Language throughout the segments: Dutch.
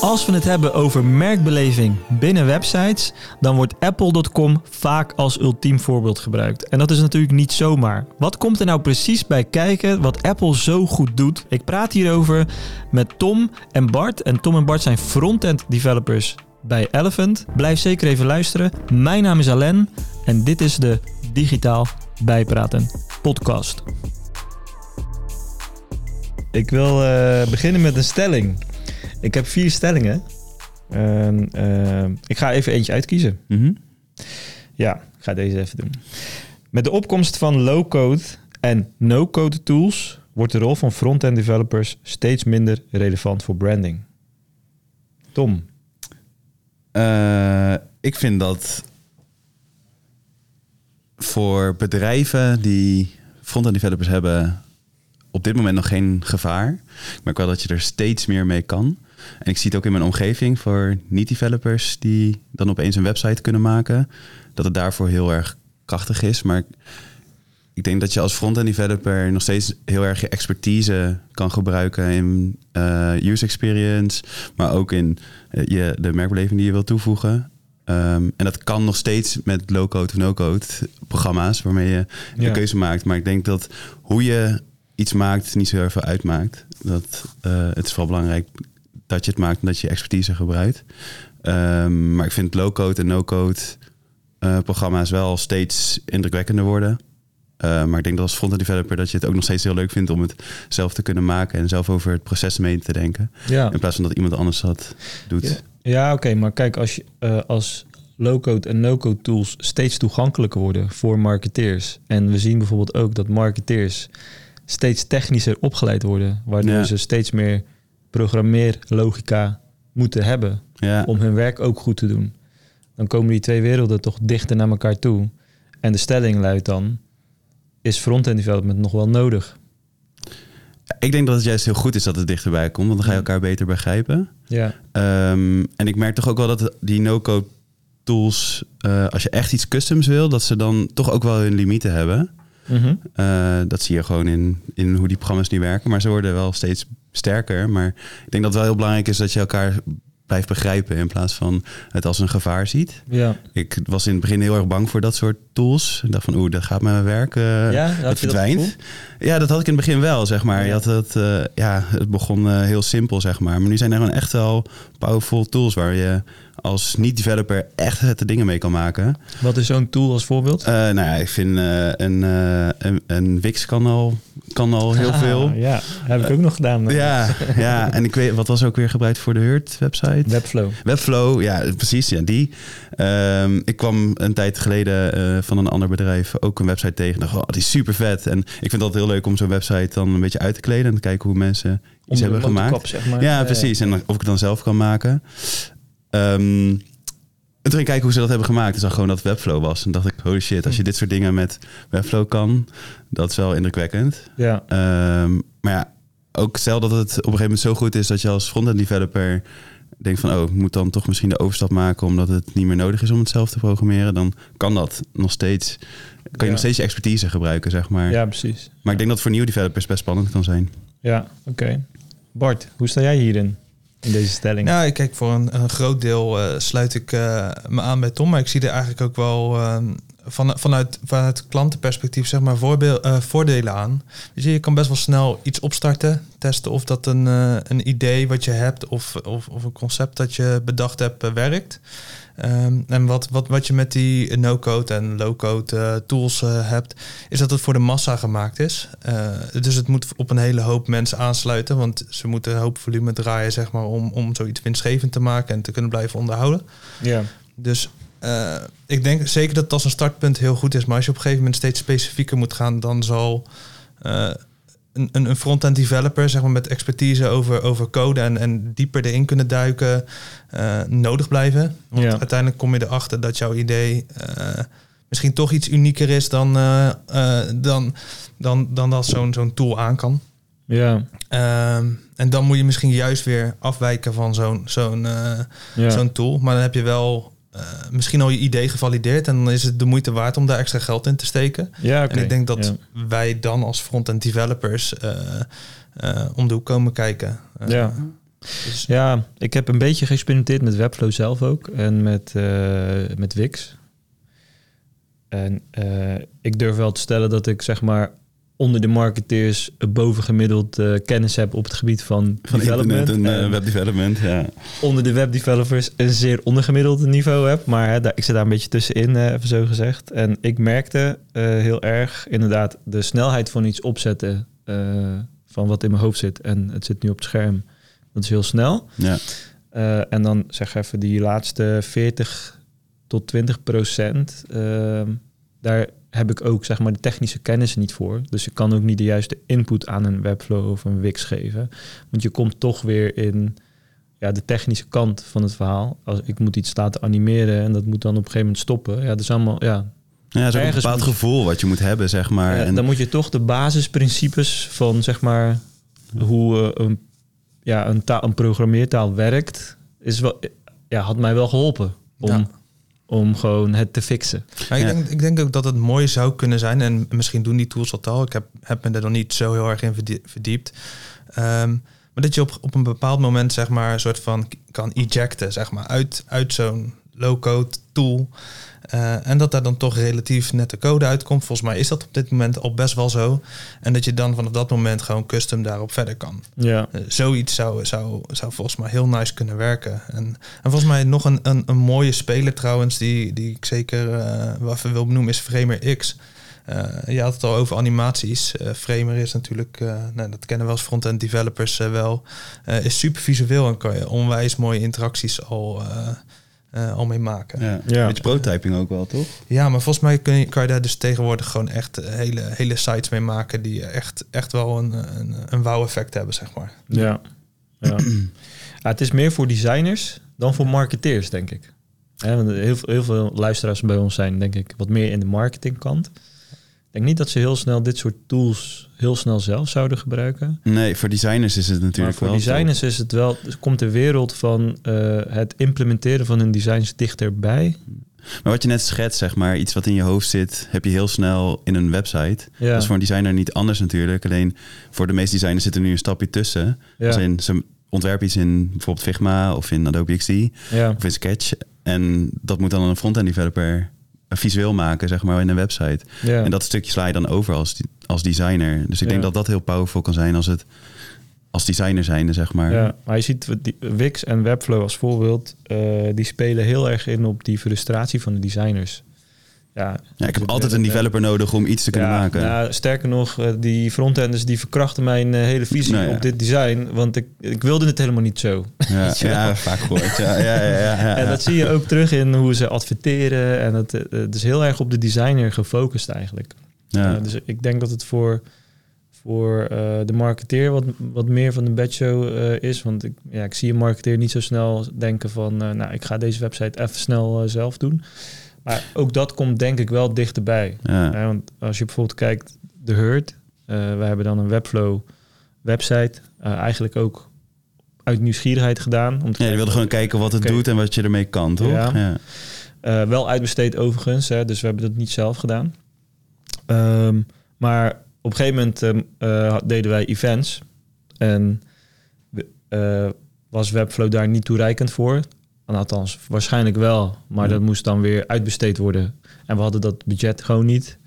Als we het hebben over merkbeleving binnen websites, dan wordt apple.com vaak als ultiem voorbeeld gebruikt. En dat is natuurlijk niet zomaar. Wat komt er nou precies bij kijken wat Apple zo goed doet? Ik praat hierover met Tom en Bart. En Tom en Bart zijn front-end developers bij Elephant. Blijf zeker even luisteren. Mijn naam is Alain en dit is de Digitaal Bijpraten podcast. Ik wil uh, beginnen met een stelling. Ik heb vier stellingen. En, uh, ik ga even eentje uitkiezen. Mm -hmm. Ja, ik ga deze even doen. Met de opkomst van low-code en no-code tools wordt de rol van front-end developers steeds minder relevant voor branding. Tom. Uh, ik vind dat voor bedrijven die front-end developers hebben op dit moment nog geen gevaar. Ik merk wel dat je er steeds meer mee kan. En ik zie het ook in mijn omgeving voor niet-developers die dan opeens een website kunnen maken, dat het daarvoor heel erg krachtig is. Maar ik denk dat je als front-end developer nog steeds heel erg je expertise kan gebruiken in uh, user experience, maar ook in uh, je, de merkbeleving die je wilt toevoegen. Um, en dat kan nog steeds met low-code of no-code programma's waarmee je ja. de keuze maakt. Maar ik denk dat hoe je iets maakt niet zo heel veel uitmaakt. Dat, uh, het is vooral belangrijk dat je het maakt en dat je expertise gebruikt. Um, maar ik vind low-code en no-code uh, programma's wel steeds indrukwekkender worden. Uh, maar ik denk dat als front-end developer dat je het ook nog steeds heel leuk vindt om het zelf te kunnen maken en zelf over het proces mee te denken. Ja. In plaats van dat iemand anders dat doet. Ja, ja oké, okay, maar kijk, als, je, uh, als low-code en no-code tools steeds toegankelijker worden voor marketeers. En we zien bijvoorbeeld ook dat marketeers steeds technischer opgeleid worden, waardoor ja. ze steeds meer programmeerlogica moeten hebben ja. om hun werk ook goed te doen. Dan komen die twee werelden toch dichter naar elkaar toe. En de stelling luidt dan, is front-end development nog wel nodig? Ik denk dat het juist heel goed is dat het dichterbij komt, want dan ga je elkaar beter begrijpen. Ja. Um, en ik merk toch ook wel dat die no-code tools, uh, als je echt iets customs wil, dat ze dan toch ook wel hun limieten hebben. Mm -hmm. uh, dat zie je gewoon in, in hoe die programma's nu werken. Maar ze worden wel steeds sterker. Maar ik denk dat het wel heel belangrijk is dat je elkaar blijft begrijpen in plaats van het als een gevaar ziet. Ja. Ik was in het begin heel erg bang voor dat soort tools. Ik dacht van, oeh, dat gaat met mijn werk, uh, ja, dat verdwijnt. Dat ja, dat had ik in het begin wel, zeg maar. Je had het, uh, ja, het begon uh, heel simpel, zeg maar. Maar nu zijn er gewoon echt wel powerful tools waar je als niet-developer echt de dingen mee kan maken. Wat is zo'n tool als voorbeeld? Uh, nou ja, ik vind een, een, een, Wix kan al, kan al heel ah, veel. Ja, heb ik ook nog gedaan. Ja, ja, en ik weet, wat was ook weer gebruikt voor de Hurt website? Webflow. Webflow, ja, precies, ja, die. Um, ik kwam een tijd geleden van een ander bedrijf ook een website tegen. Dacht, oh, die is super vet. En ik vind dat heel leuk om zo'n website dan een beetje uit te kleden en te kijken hoe mensen iets hebben gemaakt. Kop, zeg maar. Ja, precies. En of ik het dan zelf kan maken. Um, en toen ging ik kijken hoe ze dat hebben gemaakt. En zag gewoon dat het Webflow was. En dacht ik, holy shit, als je dit soort dingen met Webflow kan, dat is wel indrukwekkend. Ja. Um, maar ja, ook stel dat het op een gegeven moment zo goed is dat je als front-end developer denkt van, oh, ik moet dan toch misschien de overstap maken omdat het niet meer nodig is om het zelf te programmeren. Dan kan dat nog steeds. Kan je Ja. nog steeds je expertise gebruiken, zeg maar. Ja, precies. Maar ik denk dat het voor nieuwe developers best spannend kan zijn. Ja, oké. Bart, hoe sta jij hierin? In deze stelling? Nou, ik kijk voor een, een groot deel uh, sluit ik uh, me aan bij Tom, maar ik zie er eigenlijk ook wel uh, van, vanuit, vanuit klantenperspectief zeg maar voorbeel, uh, voordelen aan. Dus je kan best wel snel iets opstarten, testen of dat een, uh, een idee wat je hebt of, of, of een concept dat je bedacht hebt uh, werkt. Um, en wat, wat, wat je met die no-code en low-code uh, tools uh, hebt, is dat het voor de massa gemaakt is. Uh, dus het moet op een hele hoop mensen aansluiten, want ze moeten een hoop volume draaien, zeg maar, om, om zoiets winstgevend te maken en te kunnen blijven onderhouden. Ja. Dus ik denk zeker dat het als een startpunt heel goed is, maar als je op een gegeven moment steeds specifieker moet gaan, dan zal een, een front-end developer, zeg maar met expertise over, over code en, en dieper erin kunnen duiken, uh, nodig blijven. Want Ja. uiteindelijk kom je erachter dat jouw idee uh, misschien toch iets unieker is dan, uh, uh, dan, dan, dan dat zo'n zo'n tool aan kan. Ja. Um, en dan moet je misschien juist weer afwijken van zo'n zo'n Ja. zo'n tool. Maar dan heb je wel uh, misschien al je idee gevalideerd. En dan is het de moeite waard om daar extra geld in te steken. Ja. En ik denk dat Ja. wij dan als front-end developers uh, uh, om de hoek komen kijken. Ja. Dus, Ja, ik heb een beetje geëxperimenteerd met Webflow zelf ook en met, eh, met Wix. En eh, ik durf wel te stellen dat ik zeg maar onder de marketeers bovengemiddeld eh, kennis heb op het gebied van, Van development. en eh, web development, ja. onder de webdevelopers een zeer ondergemiddeld niveau heb. Maar hè, daar, ik zit daar een beetje tussenin, eh, even zo gezegd. En ik merkte heel erg inderdaad de snelheid van iets opzetten van wat in mijn hoofd zit. En het zit nu op het scherm. Dat is heel snel. ja. En dan zeg even die laatste 40 tot 20 procent. ehm, daar heb ik ook zeg maar de technische kennis niet voor. Dus ik kan ook niet de juiste input aan een Webflow of een Wix geven. Want je komt toch weer in ja, de technische kant van het verhaal. Als ik moet iets laten animeren en dat moet dan op een gegeven moment stoppen. Ja, dat is allemaal ja. Ja, het is ook een bepaald moet gevoel wat je moet hebben, zeg maar. En, dan moet je toch de basisprincipes van zeg maar hoe eh, een, ja, een, taal, een programmeertaal werkt, is wel, ja, had mij wel geholpen om, Ja. Om gewoon het te fixen. Ik, Ja. denk, ik denk ook dat het mooi zou kunnen zijn. En misschien doen die tools dat al. Ik heb, heb me er nog niet zo heel erg in verdie- verdiept. Ehm, maar dat je op, op een bepaald moment zeg maar een soort van kan ejecten zeg maar, uit, uit zo'n low-code tool. Eh, en dat daar dan toch relatief nette code uitkomt. Volgens mij is dat op dit moment al best wel zo. En dat je dan vanaf dat moment gewoon custom daarop verder kan. Ja, Eh, zoiets zou, zou, zou volgens mij heel nice kunnen werken. En, en volgens mij nog een, een, een mooie speler trouwens, die, die ik zeker eh wel even wil benoemen, is Framer X. Je had het al over animaties. Framer is natuurlijk, nou, dat kennen wel als front-end developers wel, is super visueel en kan je onwijs mooie interacties al, eh, al mee maken. Ja. ja. Ja. Beetje prototyping ook wel, toch? maar volgens mij kun je, kan je daar dus tegenwoordig gewoon echt eh, hele, hele sites mee maken die echt, echt wel een, een, een wow-effect hebben, zeg maar. ja. ja. Ja, het is meer voor designers dan voor marketeers, denk ik. Want heel, veel- heel veel luisteraars bij ons zijn, denk ik, wat meer in de marketingkant. Ik denk niet dat ze heel snel dit soort tools heel snel zelf zouden gebruiken. Nee, voor designers is het Maar natuurlijk voor wel. designers is het wel, komt de wereld van eh, het implementeren van hun designs dichterbij. Maar wat je net schetst, zeg maar, iets wat in je hoofd zit, heb je heel snel in een website. Ja, Dat is voor een designer niet anders natuurlijk. Alleen voor de meeste designers zit er nu een stapje tussen. ja, Als in, ze ontwerpen iets in bijvoorbeeld Figma of in Adobe XD ja, of in Sketch. En dat moet dan een front-end developer visueel maken, zeg maar, in een website. ja. En dat stukje sla je dan over als, als designer. Dus ik denk Ja. dat dat heel powerful kan zijn als het als designer zijnde, zeg maar. Ja, maar je ziet Wix en Webflow als voorbeeld, eh, die spelen heel erg in op die frustratie van de designers. Ja, Ja, ik heb altijd een developer nodig om iets te kunnen ja, maken. nou, sterker nog, eh, die frontenders die verkrachten mijn eh, hele visie Nou ja. op dit design, want ik, ik wilde het helemaal niet zo. ja, vaak gehoord. Ja, ja, ja. En dat zie je ook terug in hoe ze adverteren en het, eh, het is heel erg op de designer gefocust eigenlijk. Ja. Dus ik denk dat het voor, voor uh, de marketeer wat, wat meer van de bedshow uh, is. Want ik, ja, ik zie een marketeer niet zo snel denken van... Uh, nou, ik ga deze website even snel zelf doen. Maar ook dat komt denk ik wel dichterbij. Ja. Want als je bijvoorbeeld kijkt, de Hurt. Uh, we hebben dan een Webflow website. Uh, eigenlijk ook uit nieuwsgierigheid gedaan. Om te ja, je wilde gewoon kijken wat het doet en wat je ermee kan, toch? Ja. ja. Uh, wel uitbesteed overigens, hè, dus we hebben dat niet zelf gedaan. Um, maar op een gegeven moment uh, deden wij events. En uh, was Webflow daar niet toereikend voor. Althans, waarschijnlijk wel. Maar ja. dat moest dan weer uitbesteed worden. En we hadden dat budget gewoon niet.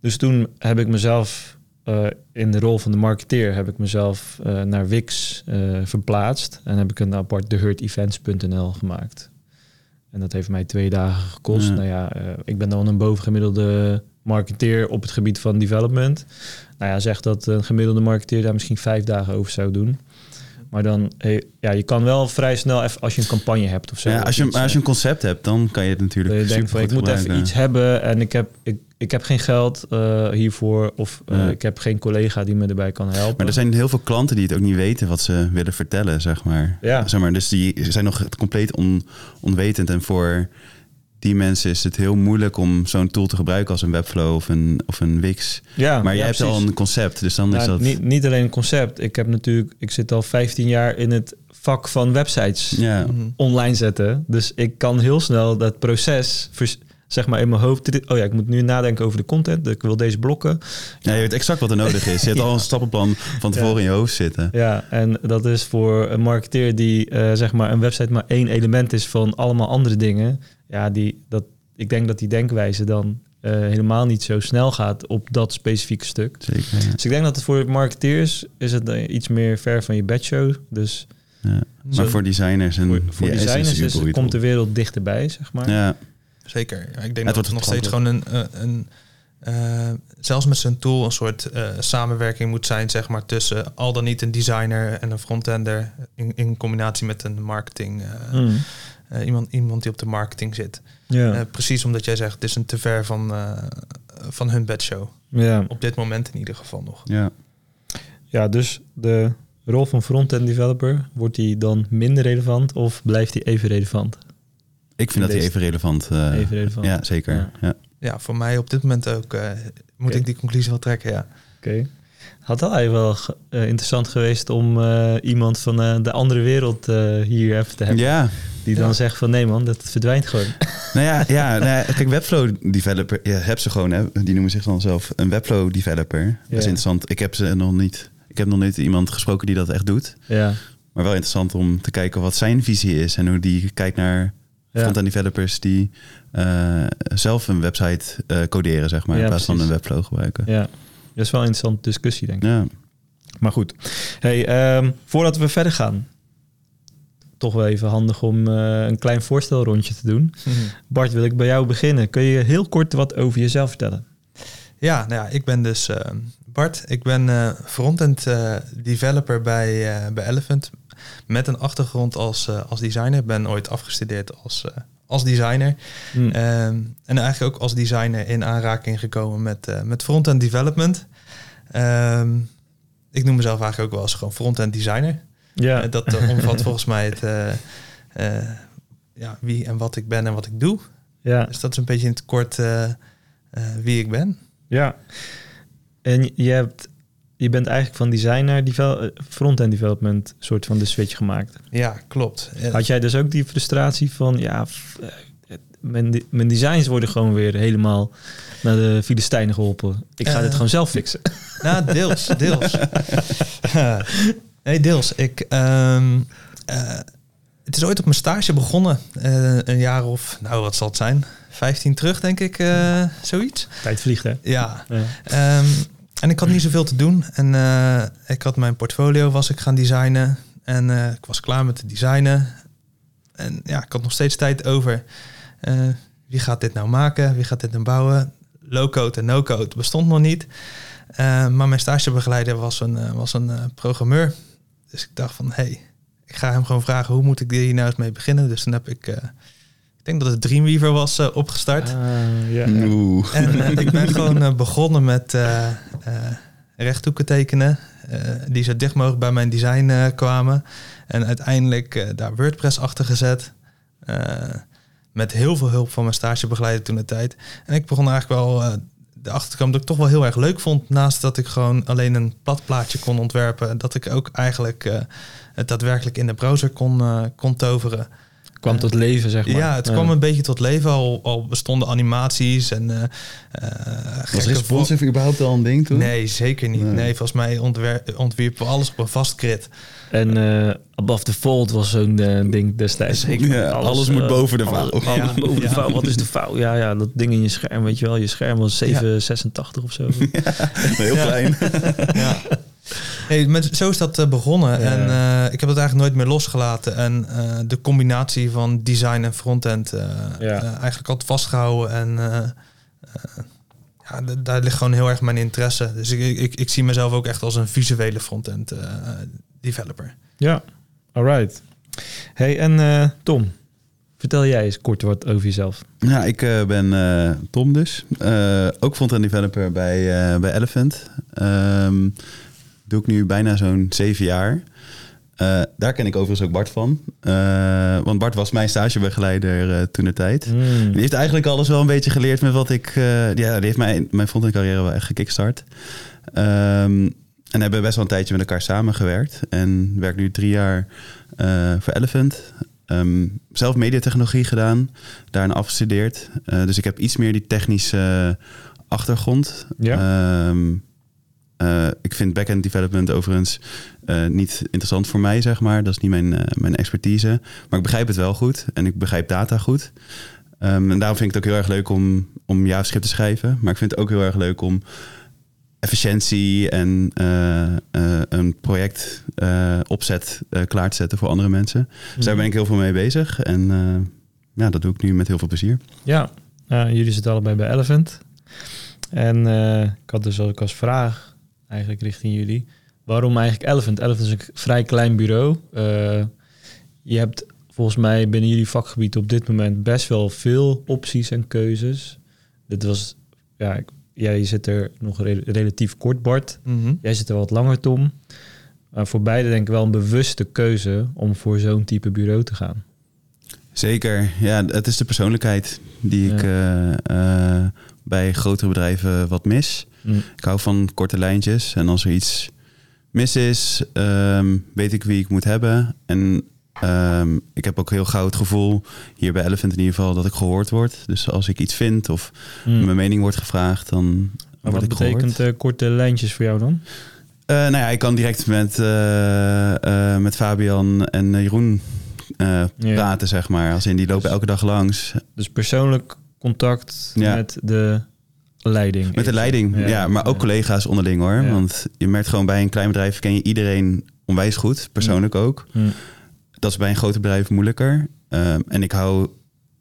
Dus toen heb ik mezelf uh, in de rol van de marketeer... heb ik mezelf naar Wix verplaatst. En heb ik een apart thehurtevents.nl gemaakt. En dat heeft mij twee dagen gekost. Ja. Nou ja, ik ben dan een bovengemiddelde marketeer op het gebied van development. Nou ja, zeg dat een gemiddelde marketeer daar misschien vijf dagen over zou doen. Maar dan, ja, je kan wel vrij snel even als je een campagne hebt of zo. Ja, als je, iets, als je een concept hebt, dan kan je het natuurlijk. Je denkt ik moet even iets hebben en ik heb, ik, ik heb geen geld uh, hiervoor of uh, Ja. ik heb geen collega die me erbij kan helpen. Maar er zijn heel veel klanten die het ook niet weten wat ze willen vertellen, zeg maar. Ja. Zeg maar dus die zijn nog compleet on, onwetend. En voor die mensen is het heel moeilijk om zo'n tool te gebruiken als een Webflow of een, of een Wix. Ja, maar je ja, hebt precies. al een concept, dus dan Nou, is dat... niet, niet alleen een concept. Ik heb natuurlijk, ik zit al 15 jaar in het vak van websites Ja, Mhm. online zetten. Dus ik kan heel snel dat proces vers- zeg maar in mijn hoofd, oh ja, ik moet nu nadenken over de content, ik wil deze blokken. Ja, je weet exact wat er nodig is. Je hebt al een stappenplan van tevoren in je hoofd zitten. Ja, en dat is voor een marketeer die eh, zeg maar een website maar één element is van allemaal andere dingen. Ja, die, dat, ik denk dat die denkwijze dan eh, helemaal niet zo snel gaat op dat specifieke stuk. Zeker. Ja. Dus ik denk dat het voor marketeers is het eh, iets meer ver van je bedshow. Dus Ja. Zo- Maar voor designers en voor, voor ja, is het designers is, supergoed komt de wereld dichterbij, zeg maar. Ja, Zeker. Ja, ik denk Het dat wordt het nog steeds gewoon een, eh, een eh, zelfs met zijn tool een soort eh, samenwerking moet zijn, zeg maar, tussen al dan niet een designer en een frontender in, in combinatie met een marketing, eh, Mm. Eh, iemand, iemand die op de marketing zit. Ja. Eh, precies omdat jij zegt, het is een te ver van, eh, van hun bedshow. ja. Op dit moment in ieder geval nog. ja. ja, dus de rol van front-end developer, wordt die dan minder relevant of blijft die even relevant? Ik vind dat die even relevant. eh, Even relevant. Ja, zeker. Ja. Ja. Ja, voor mij op dit moment ook eh, moet ik die conclusie wel trekken, ja. Oké. Had dat eigenlijk wel eh, interessant geweest om eh, iemand van eh, de andere wereld hier even te hebben. Ja, Die dan Ja. zegt van nee man, dat verdwijnt gewoon. nou ja, ja, nou ja, kijk, Webflow developer, ja, heb ze gewoon, hè, die noemen zich dan zelf een Webflow developer. Dat is interessant. Ik heb ze nog niet, ik heb nog niet iemand gesproken die dat echt doet. ja. Maar wel interessant om te kijken wat zijn visie is en hoe die kijkt naar Ja. front-end developers die zelf een website coderen, zeg maar, in plaats van een Webflow gebruiken. ja. Dat is wel een interessante discussie denk ik. Ja. Maar goed. Hey, ehm, voordat we verder gaan. Toch wel even handig om eh, een klein voorstelrondje te doen. Bart, wil ik bij jou beginnen. Kun je heel kort wat over jezelf vertellen? Ja, nou ja, ik ben dus eh, Bart. Ik ben eh frontend eh, developer bij, eh, bij Elephant. Met een achtergrond als, eh, als designer. Ik ben ooit afgestudeerd als, eh, als designer. Hm. Ehm, en eigenlijk ook als designer in aanraking gekomen met, eh met front-end development. Ehm, ik noem mezelf eigenlijk ook wel eens gewoon front-end designer. ja, Eh, dat eh, omvat volgens mij het, ja, wie en wat ik ben en wat ik doe. ja, Dus dat is een beetje in het kort wie ik ben. ja. En je, hebt, je bent eigenlijk van design naar devel- eh, front-end development soort van de switch gemaakt. Ja, klopt. Had jij dus ook die frustratie van, ja, eh, mijn, mijn designs worden gewoon weer helemaal naar de Filistijnen geholpen. Ik ga Eh. dit gewoon zelf fixen. Nou, deels, deels. nee, deels. Ik, ehm, eh, het is ooit op mijn stage begonnen. Een jaar of, nou wat zal het zijn? 15 terug, denk ik, zoiets. Tijd vliegt, hè? Ja. Ja. Ehm, en ik had niet zoveel te doen. En eh, ik had mijn portfolio was ik gaan designen. En eh, ik was klaar met te designen. En ja, ik had nog steeds tijd over. Eh, wie gaat dit nou maken? Wie gaat dit nou bouwen? Low-code en no-code bestond nog niet. Maar mijn stagebegeleider was een, was een programmeur. Dus ik dacht van, hé, hey, ik ga hem gewoon vragen... hoe moet ik hier nou eens mee beginnen? Dus toen heb ik... ik denk dat het Dreamweaver was eh, opgestart. Ah, ja. Oeh. En eh, ik ben gewoon eh, begonnen met eh, eh, rechthoeken tekenen. eh, die zo dicht mogelijk bij mijn design eh, kwamen. En uiteindelijk eh, daar WordPress achter gezet. Eh, met heel veel hulp van mijn stagebegeleider toen de tijd. En ik begon eigenlijk wel eh erachter te komen dat ik toch wel heel erg leuk vond. Naast dat ik gewoon alleen een plat plaatje kon ontwerpen. Dat ik ook eigenlijk eh, het daadwerkelijk in de browser kon, kon toveren. Kwam tot leven, zeg maar. Ja, het kwam een beetje tot leven. Al, al bestonden animaties en eh eh, Was responsive überhaupt al een ding toen? Nee, zeker niet. Nee. Nee, volgens mij ontwierpen we alles op een vast grid. En eh Above the Fold was zo'n ding destijds. Zeker. Ja, alles moet boven de vouw. Alles Ja. boven de vouw. Wat is de vouw? Ja, ja, dat ding in je scherm, weet je wel. Je scherm was 786 of zo. Heel klein. ja. Hey, met, zo is dat eh, begonnen. Ja. En eh, ik heb het eigenlijk nooit meer losgelaten. En eh, de combinatie van design en frontend eh, Ja. eigenlijk altijd vastgehouden. En ja, d- daar ligt gewoon heel erg mijn interesse. Dus ik, ik, ik zie mezelf ook echt als een visuele frontend developer. Ja, alright. Hey, en eh, Tom, vertel jij eens kort wat over jezelf. Ja, ik eh, ben eh, Tom dus. Eh, ook front-end developer bij, eh, bij Elephant. Ehm, doe ik nu bijna zo'n zeven jaar. Eh, daar ken ik overigens ook Bart van. Eh, want Bart was mijn stagebegeleider eh toen de tijd. Hmm. Die heeft eigenlijk alles wel een beetje geleerd met wat ik... ja, die heeft mijn, mijn front-end carrière wel echt gekickstart. Ehm, en hebben best wel een tijdje met elkaar samengewerkt. En werk nu drie jaar voor Elephant. ehm, zelf mediatechnologie gedaan, daarna afgestudeerd. Dus ik heb iets meer die technische achtergrond. Ja. Ehm, eh, ik vind back-end development overigens eh, niet interessant voor mij, zeg maar. Dat is niet mijn, eh, mijn expertise. Maar ik begrijp het wel goed en ik begrijp data goed. Ehm, en daarom vind ik het ook heel erg leuk om, om JavaScript te schrijven. Maar ik vind het ook heel erg leuk om efficiëntie en een project opzet klaar te zetten voor andere mensen. Dus daar ben ik heel veel mee bezig. En ja, dat doe ik nu met heel veel plezier. Ja, nou, jullie zitten allebei bij Elephant. En ik had dus ook als vraag, eigenlijk richting jullie, waarom eigenlijk Elephant? Elephant is een vrij klein bureau. Eh, je hebt volgens mij binnen jullie vakgebied op dit moment best wel veel opties en keuzes. Dit was, ja, ik- jij zit er nog re- relatief kort, Bart. Mhm. Jij zit er wat langer, Tom. Maar voor beide denk ik wel een bewuste keuze om voor zo'n type bureau te gaan. Zeker, ja, het is de persoonlijkheid die ik eh, eh, bij grotere bedrijven wat mis. Mm. Ik hou van korte lijntjes en als er iets mis is, ehm, weet ik wie ik moet hebben. En ehm, ik heb ook heel gauw het gevoel, hier bij Elephant in ieder geval, dat ik gehoord word. Dus als ik iets vind of Mm. mijn mening wordt gevraagd, dan Maar word wat ik gehoord. betekent eh, korte lijntjes voor jou dan? Eh, nou ja, ik kan direct met, eh, met Fabian en Jeroen Ja. praten, zeg maar. Als in die lopen Dus- elke dag langs. Dus persoonlijk contact Ja. met de leiding. Met de leiding, Ja. ja, maar ook Ja. collega's onderling hoor. Ja. Want je merkt gewoon bij een klein bedrijf ken je iedereen onwijs goed, persoonlijk ook. Hm. Dat is bij een groot bedrijf moeilijker. Ehm, en ik hou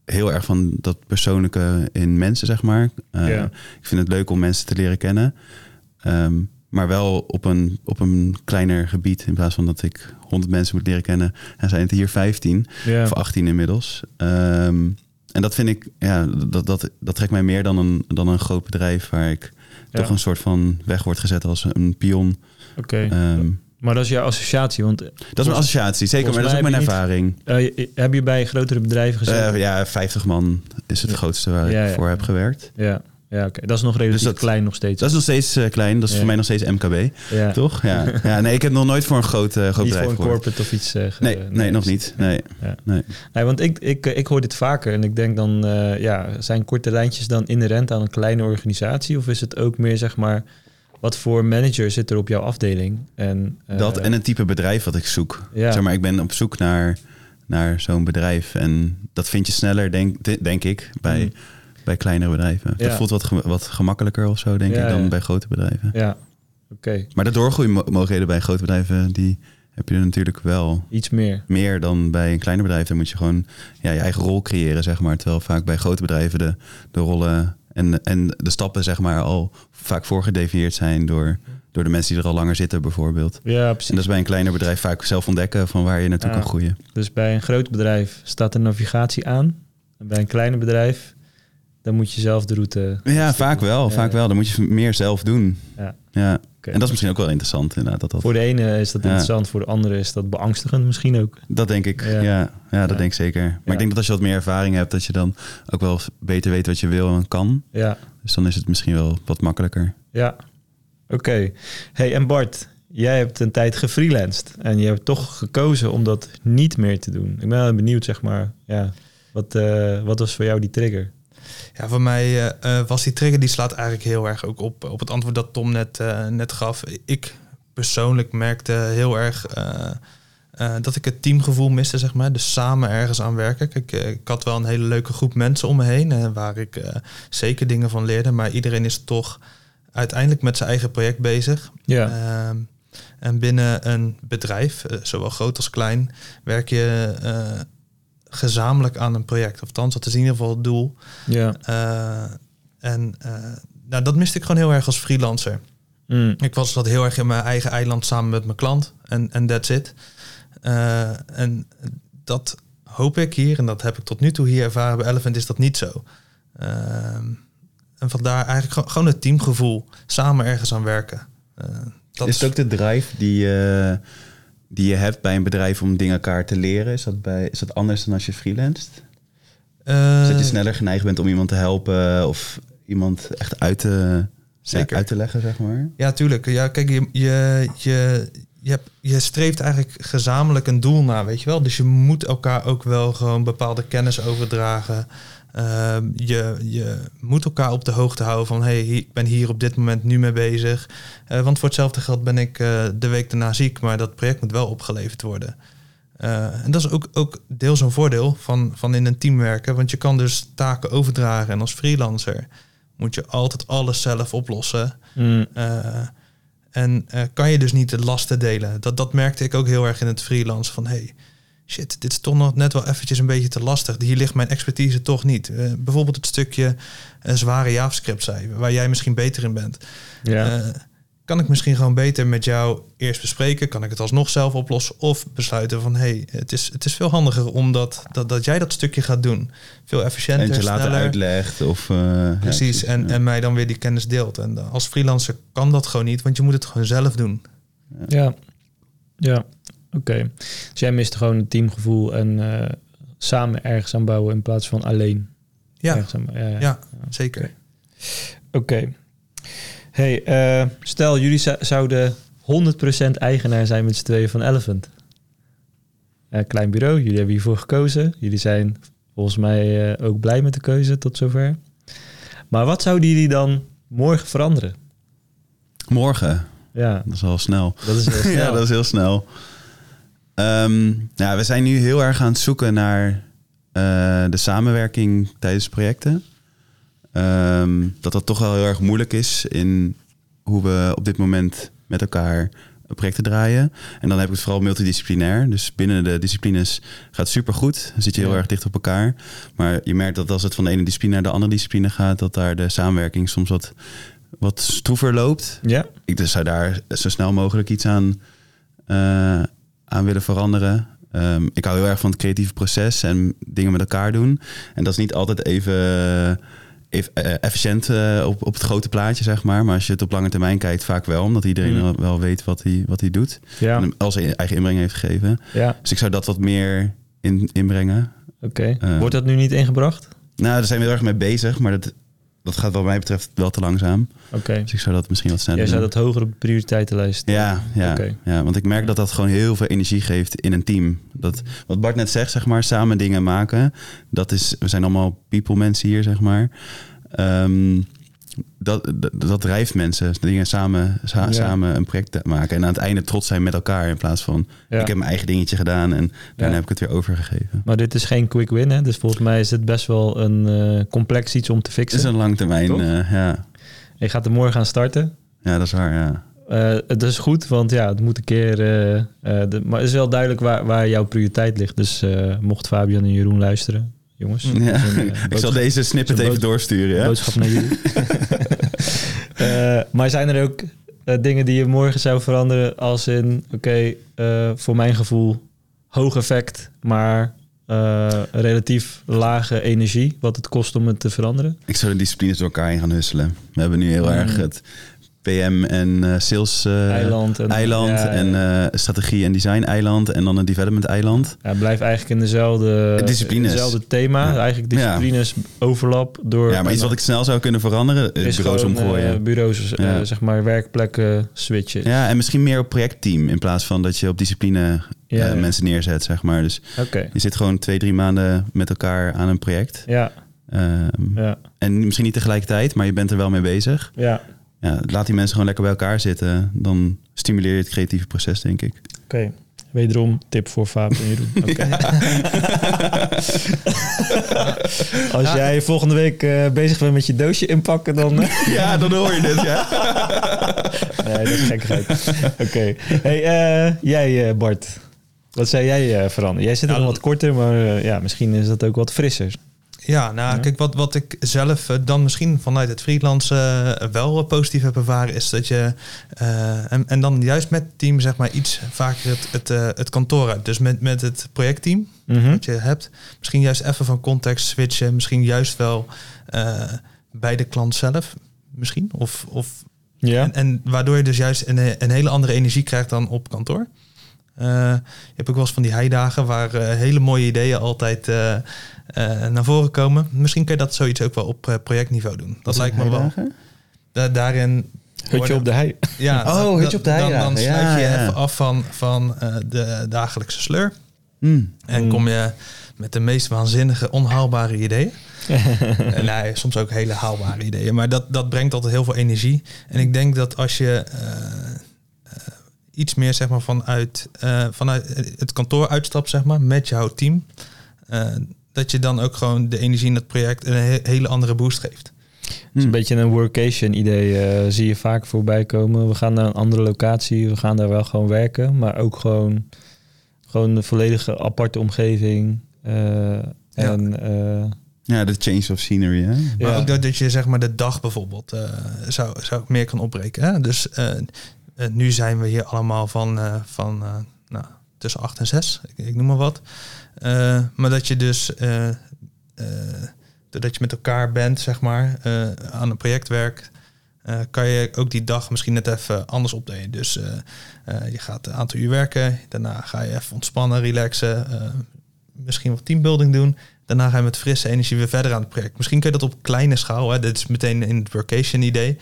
heel erg van dat persoonlijke in mensen, zeg maar. Eh, Ja. Ik vind het leuk om mensen te leren kennen. Ehm, maar wel op een, op een kleiner gebied. In plaats van dat ik 100 mensen moet leren kennen. En zijn het hier 15 Ja. of 18 inmiddels. Ehm, en dat vind ik, ja, dat, dat, dat trekt mij meer dan een, dan een groot bedrijf waar ik Ja. toch een soort van weg wordt gezet als een pion. Oké. Ehm, Maar dat is jouw associatie, want dat is mijn associatie, zeker, maar dat is ook mijn mij ervaring. eh, heb je bij grotere bedrijven gezeten? Eh, ja, 50 man is het Ja. grootste waar Ja, ik voor heb gewerkt. ja, ja oké. Dat is nog relatief Dus dat- klein nog steeds. Dat is nog steeds eh, klein, dat is Ja. voor mij nog steeds MKB, ja. toch? Ja. ja, nee, ik heb nog nooit voor een groot, eh, groot Niet bedrijf voor een corporate of iets. ge- Nee, nee, nog niet. Nee. Ja. Nee. Nee, want ik, ik, ik hoor dit vaker en ik denk dan, ja, zijn korte lijntjes dan inherent aan een kleine organisatie? Of is het ook meer, zeg maar, wat voor manager zit er op jouw afdeling? En, Dat en een type bedrijf wat ik zoek. Zeg maar, ik ben op zoek naar, naar zo'n bedrijf. En dat vind je sneller, denk, de- denk ik, bij, Mm. Bij kleinere bedrijven. Ja. Dat voelt wat, ge- wat gemakkelijker of zo, denk Ja, ik, dan ja. bij grote bedrijven. Ja, oké. Maar de doorgroeimogelijkheden bij grote bedrijven, die heb je er natuurlijk wel Iets meer. meer dan bij een kleiner bedrijf. Dan moet je gewoon ja, je eigen rol creëren, zeg maar. Terwijl vaak bij grote bedrijven de, de rollen en, en de stappen, zeg maar, al vaak voorgedefinieerd zijn door, door de mensen die er al langer zitten, bijvoorbeeld. Ja, precies. En dat is bij een kleiner bedrijf vaak zelf ontdekken van waar je naartoe Ja. kan groeien. Dus bij een groot bedrijf staat de navigatie aan. En bij een kleiner bedrijf, dan moet je zelf de route... Ja, vaak wel. Ja. Vaak wel. Dan moet je meer zelf doen. Ja. Ja. En dat is misschien ook wel interessant, inderdaad. Dat, dat, Voor de ene is dat Ja. interessant, voor de andere is dat beangstigend misschien ook. dat denk ik. Ja. Ja, ja, dat denk ik zeker. Maar ik denk dat als je wat meer ervaring hebt, dat je dan ook wel beter weet wat je wil en kan. Ja, Dus dan is het misschien wel wat makkelijker. ja. Oké. Hey, en Bart, jij hebt een tijd gefreelanced. En je hebt toch gekozen om dat niet meer te doen. Ik ben wel benieuwd, zeg maar, ja, wat, eh, wat was voor jou die trigger? Ja, voor mij eh, eh, was die trigger, die slaat eigenlijk heel erg ook op, op het antwoord dat Tom net, eh, net gaf. Ik persoonlijk merkte heel erg dat ik het teamgevoel miste, zeg maar. Dus samen ergens aan werken. Kijk, eh, ik had wel een hele leuke groep mensen om me heen, waar ik zeker dingen van leerde. Maar iedereen is toch uiteindelijk met zijn eigen project bezig. Ja, Ehm, en binnen een bedrijf, zowel groot als klein, werk je gezamenlijk aan een project. Of althans, dat is in ieder geval het doel. ja. Eh, en eh, nou, dat miste ik gewoon heel erg als freelancer. Mm. Ik was dat heel erg in mijn eigen eiland samen met mijn klant. En en that's it. Eh, en dat hoop ik hier, en dat heb ik tot nu toe hier ervaren bij Elephant, is dat niet zo. En vandaar eigenlijk gewoon- het teamgevoel. Samen ergens aan werken. Dat is het ook de drive die, die je hebt bij een bedrijf om dingen elkaar te leren? Is dat, bij, is dat anders dan als je freelanced? Dus dat je sneller geneigd bent om iemand te helpen of iemand echt uit te, Zeker. ja, uit te leggen, zeg maar? Ja, tuurlijk. Ja, kijk, je, je, je, je, hebt, je streeft eigenlijk gezamenlijk een doel na, weet je wel. Dus je moet elkaar ook wel gewoon bepaalde kennis overdragen. Ehm, je, je moet elkaar op de hoogte houden van... hey, ik ben hier op dit moment nu mee bezig. Eh, want voor hetzelfde geld ben ik eh, de week daarna ziek... maar dat project moet wel opgeleverd worden. Eh, en dat is ook, ook deels een voordeel van, van in een team werken... want je kan dus taken overdragen. En als freelancer moet je altijd alles zelf oplossen... Mm, en kan je dus niet de lasten delen. Dat, dat merkte ik ook heel erg in het freelance. Van hey, shit, dit is toch nog net wel eventjes een beetje te lastig. Hier ligt mijn expertise toch niet. Eh, bijvoorbeeld het stukje eh, zware JavaScript zei, waar jij misschien beter in bent. ja. Eh, kan ik misschien gewoon beter met jou eerst bespreken? Kan ik het alsnog zelf oplossen? Of besluiten van, hey, het is, het is veel handiger omdat dat, dat jij dat stukje gaat doen. Veel En efficiënter, je later sneller. uitlegt. Of, eh, ja, Precies, en, ja. en mij dan weer die kennis deelt. En als freelancer kan dat gewoon niet, want je moet het gewoon zelf doen. Ja, ja. Oké. Dus jij mist gewoon het teamgevoel en eh, samen ergens aan bouwen in plaats van alleen. Ja, aan, ja, ja. ja zeker. Oké. Oké. Hey, eh, stel jullie zou- zouden 100% eigenaar zijn met z'n tweeën van Elephant. Eh, klein bureau, jullie hebben hiervoor gekozen. Jullie zijn volgens mij eh, ook blij met de keuze tot zover. Maar wat zouden jullie dan morgen veranderen? Morgen, Ja, dat is al snel. dat is heel snel. ja, dat is heel snel. Ehm, ja, we zijn nu heel erg aan het zoeken naar eh, de samenwerking tijdens projecten. Ehm, dat dat toch wel heel erg moeilijk is in hoe we op dit moment met elkaar projecten draaien. En dan heb ik het vooral multidisciplinair. Dus binnen de disciplines gaat het supergoed. Dan zit je heel Ja. erg dicht op elkaar. Maar je merkt dat als het van de ene discipline naar de andere discipline gaat... dat daar de samenwerking soms wat, wat stroever loopt. Ja? Ik dus zou daar zo snel mogelijk iets aan, eh, aan willen veranderen. Ehm, ik hou heel erg van het creatieve proces en dingen met elkaar doen. En dat is niet altijd even, even eh, efficiënt eh, op, op het grote plaatje, zeg maar. Maar als je het op lange termijn kijkt, vaak wel. Omdat iedereen Mm. wel, weet wat hij, wat hij doet. Ja, En als hij eigen inbreng heeft gegeven. ja. Dus ik zou dat wat meer in, inbrengen. oké. Eh. Wordt dat nu niet ingebracht? Nou, daar zijn we heel erg mee bezig. Maar dat, dat gaat wat mij betreft wel te langzaam. Oké. Dus ik zou dat misschien wat sneller Jij zou dat hoger op de prioriteitenlijst. Ja, ja, Oké. ja, want ik merk dat dat gewoon heel veel energie geeft in een team. Dat, wat Bart net zegt, zeg maar, samen dingen maken. Dat is, we zijn allemaal people mensen hier, zeg maar. Ehm, dat, dat, dat drijft mensen, dingen samen, sa- Ja. samen een project te maken. En aan het einde trots zijn met elkaar in plaats van... Ja. ik heb mijn eigen dingetje gedaan en daarna Ja. heb ik het weer overgegeven. Maar dit is geen quick win, hè? Dus volgens mij is het best wel een eh, complex iets om te Het is fixen. een lang termijn, Toch? eh, ja. Je gaat er morgen aan starten. ja, dat is waar, ja. Eh, het is goed, want ja, het moet een keer... eh, eh, de, maar het is wel duidelijk waar, waar jouw prioriteit ligt. Dus eh, mocht Fabian en Jeroen luisteren, jongens. ja. een, eh, ik zal deze snippet even doorsturen, ja. boodschap naar jullie. Eh, maar zijn er ook eh, dingen die je morgen zou veranderen als in... Oké, voor mijn gevoel hoog effect, maar relatief lage energie. Wat het kost om het te veranderen. Ik zou de disciplines door elkaar heen gaan husselen. We hebben nu heel Mm. erg het PM en eh, sales eh, eiland. En, eiland ja, en ja. eh, strategie en design eiland en dan een development eiland. Ja, blijf eigenlijk in dezelfde, Disciplines. dezelfde thema. Ja. Eigenlijk disciplines overlap door... Ja, maar iets wat ik snel zou kunnen veranderen, is bureaus gewoon, omgooien. bureaus, zeg maar, werkplekken switchen. ja, en misschien meer op projectteam in plaats van dat je op discipline Ja, ja. mensen neerzet, zeg maar. Dus je zit gewoon twee, drie maanden met elkaar aan een project. ja, Ehm, ja, En misschien niet tegelijkertijd, maar je bent er wel mee bezig. ja. Ja, laat die mensen gewoon lekker bij elkaar zitten. Dan stimuleer je het creatieve proces, denk ik. Oké, wederom tip voor Faap en Jeroen. Oké. Als jij volgende week eh, bezig bent met je doosje inpakken, dan... eh, Ja, dan hoor je dit, ja. nee, dat is gekkigheid. Oké. Hey, eh, jij eh, Bart. Wat zou jij eh, veranderen? Jij zit er nog wat korter, maar eh, ja, misschien is dat ook wat frisser. Ja, nou, Ja. kijk, wat, wat ik zelf eh, dan misschien vanuit het freelance eh, wel eh, positief heb ervaren, is dat je, en, en dan juist met het team, zeg maar, iets vaker het, het, het kantoor uit. Dus met, met het projectteam Mhm. dat je hebt, misschien juist even van context switchen, misschien juist wel bij de klant zelf, misschien. Of, of Ja. en, en waardoor je dus juist een, een hele andere energie krijgt dan op kantoor. Eh, je hebt ook wel eens van die heidagen waar eh, hele mooie ideeën altijd eh, eh, naar voren komen. Misschien kun je dat zoiets ook wel op projectniveau doen. Dat lijkt me wel. Da- daarin Hutje op de hei. Ja, Oh, dan- hutje op de hei Dan, dan sluit Ja, je ja. even af van, van eh, de dagelijkse sleur. Hmm. En Mm. kom je met de meest waanzinnige, onhaalbare ideeën. En nee, soms ook hele haalbare ideeën. Maar dat, dat brengt altijd heel veel energie. En ik denk dat als je eh, eh, iets meer zeg maar, vanuit, eh, vanuit het kantoor uitstapt zeg maar, met jouw team... eh, dat je dan ook gewoon de energie in het project een he- hele andere boost geeft. Het is een beetje een workation idee, eh, zie je vaak voorbij komen. We gaan naar een andere locatie, we gaan daar wel gewoon werken, maar ook gewoon, gewoon een volledige aparte omgeving. eh, en eh, Ja, de change of scenery, hè? Maar Ja. ook dat, dat je zeg maar de dag bijvoorbeeld eh, zou, zou meer kan opbreken. Hè? Dus eh, eh, nu zijn we hier allemaal van, eh, van eh, nou, tussen 8 en 6, ik, ik noem maar wat. Eh, maar dat je dus, eh, eh, doordat je met elkaar bent, zeg maar, eh, aan een project werkt, eh, kan je ook die dag misschien net even anders opdelen. Dus eh, eh, je gaat een aantal uur werken, daarna ga je even ontspannen, relaxen, eh, misschien wat teambuilding doen. Daarna ga je met frisse energie weer verder aan het project. Misschien kun je dat op kleine schaal. Hè? Dit is meteen in het workation idee.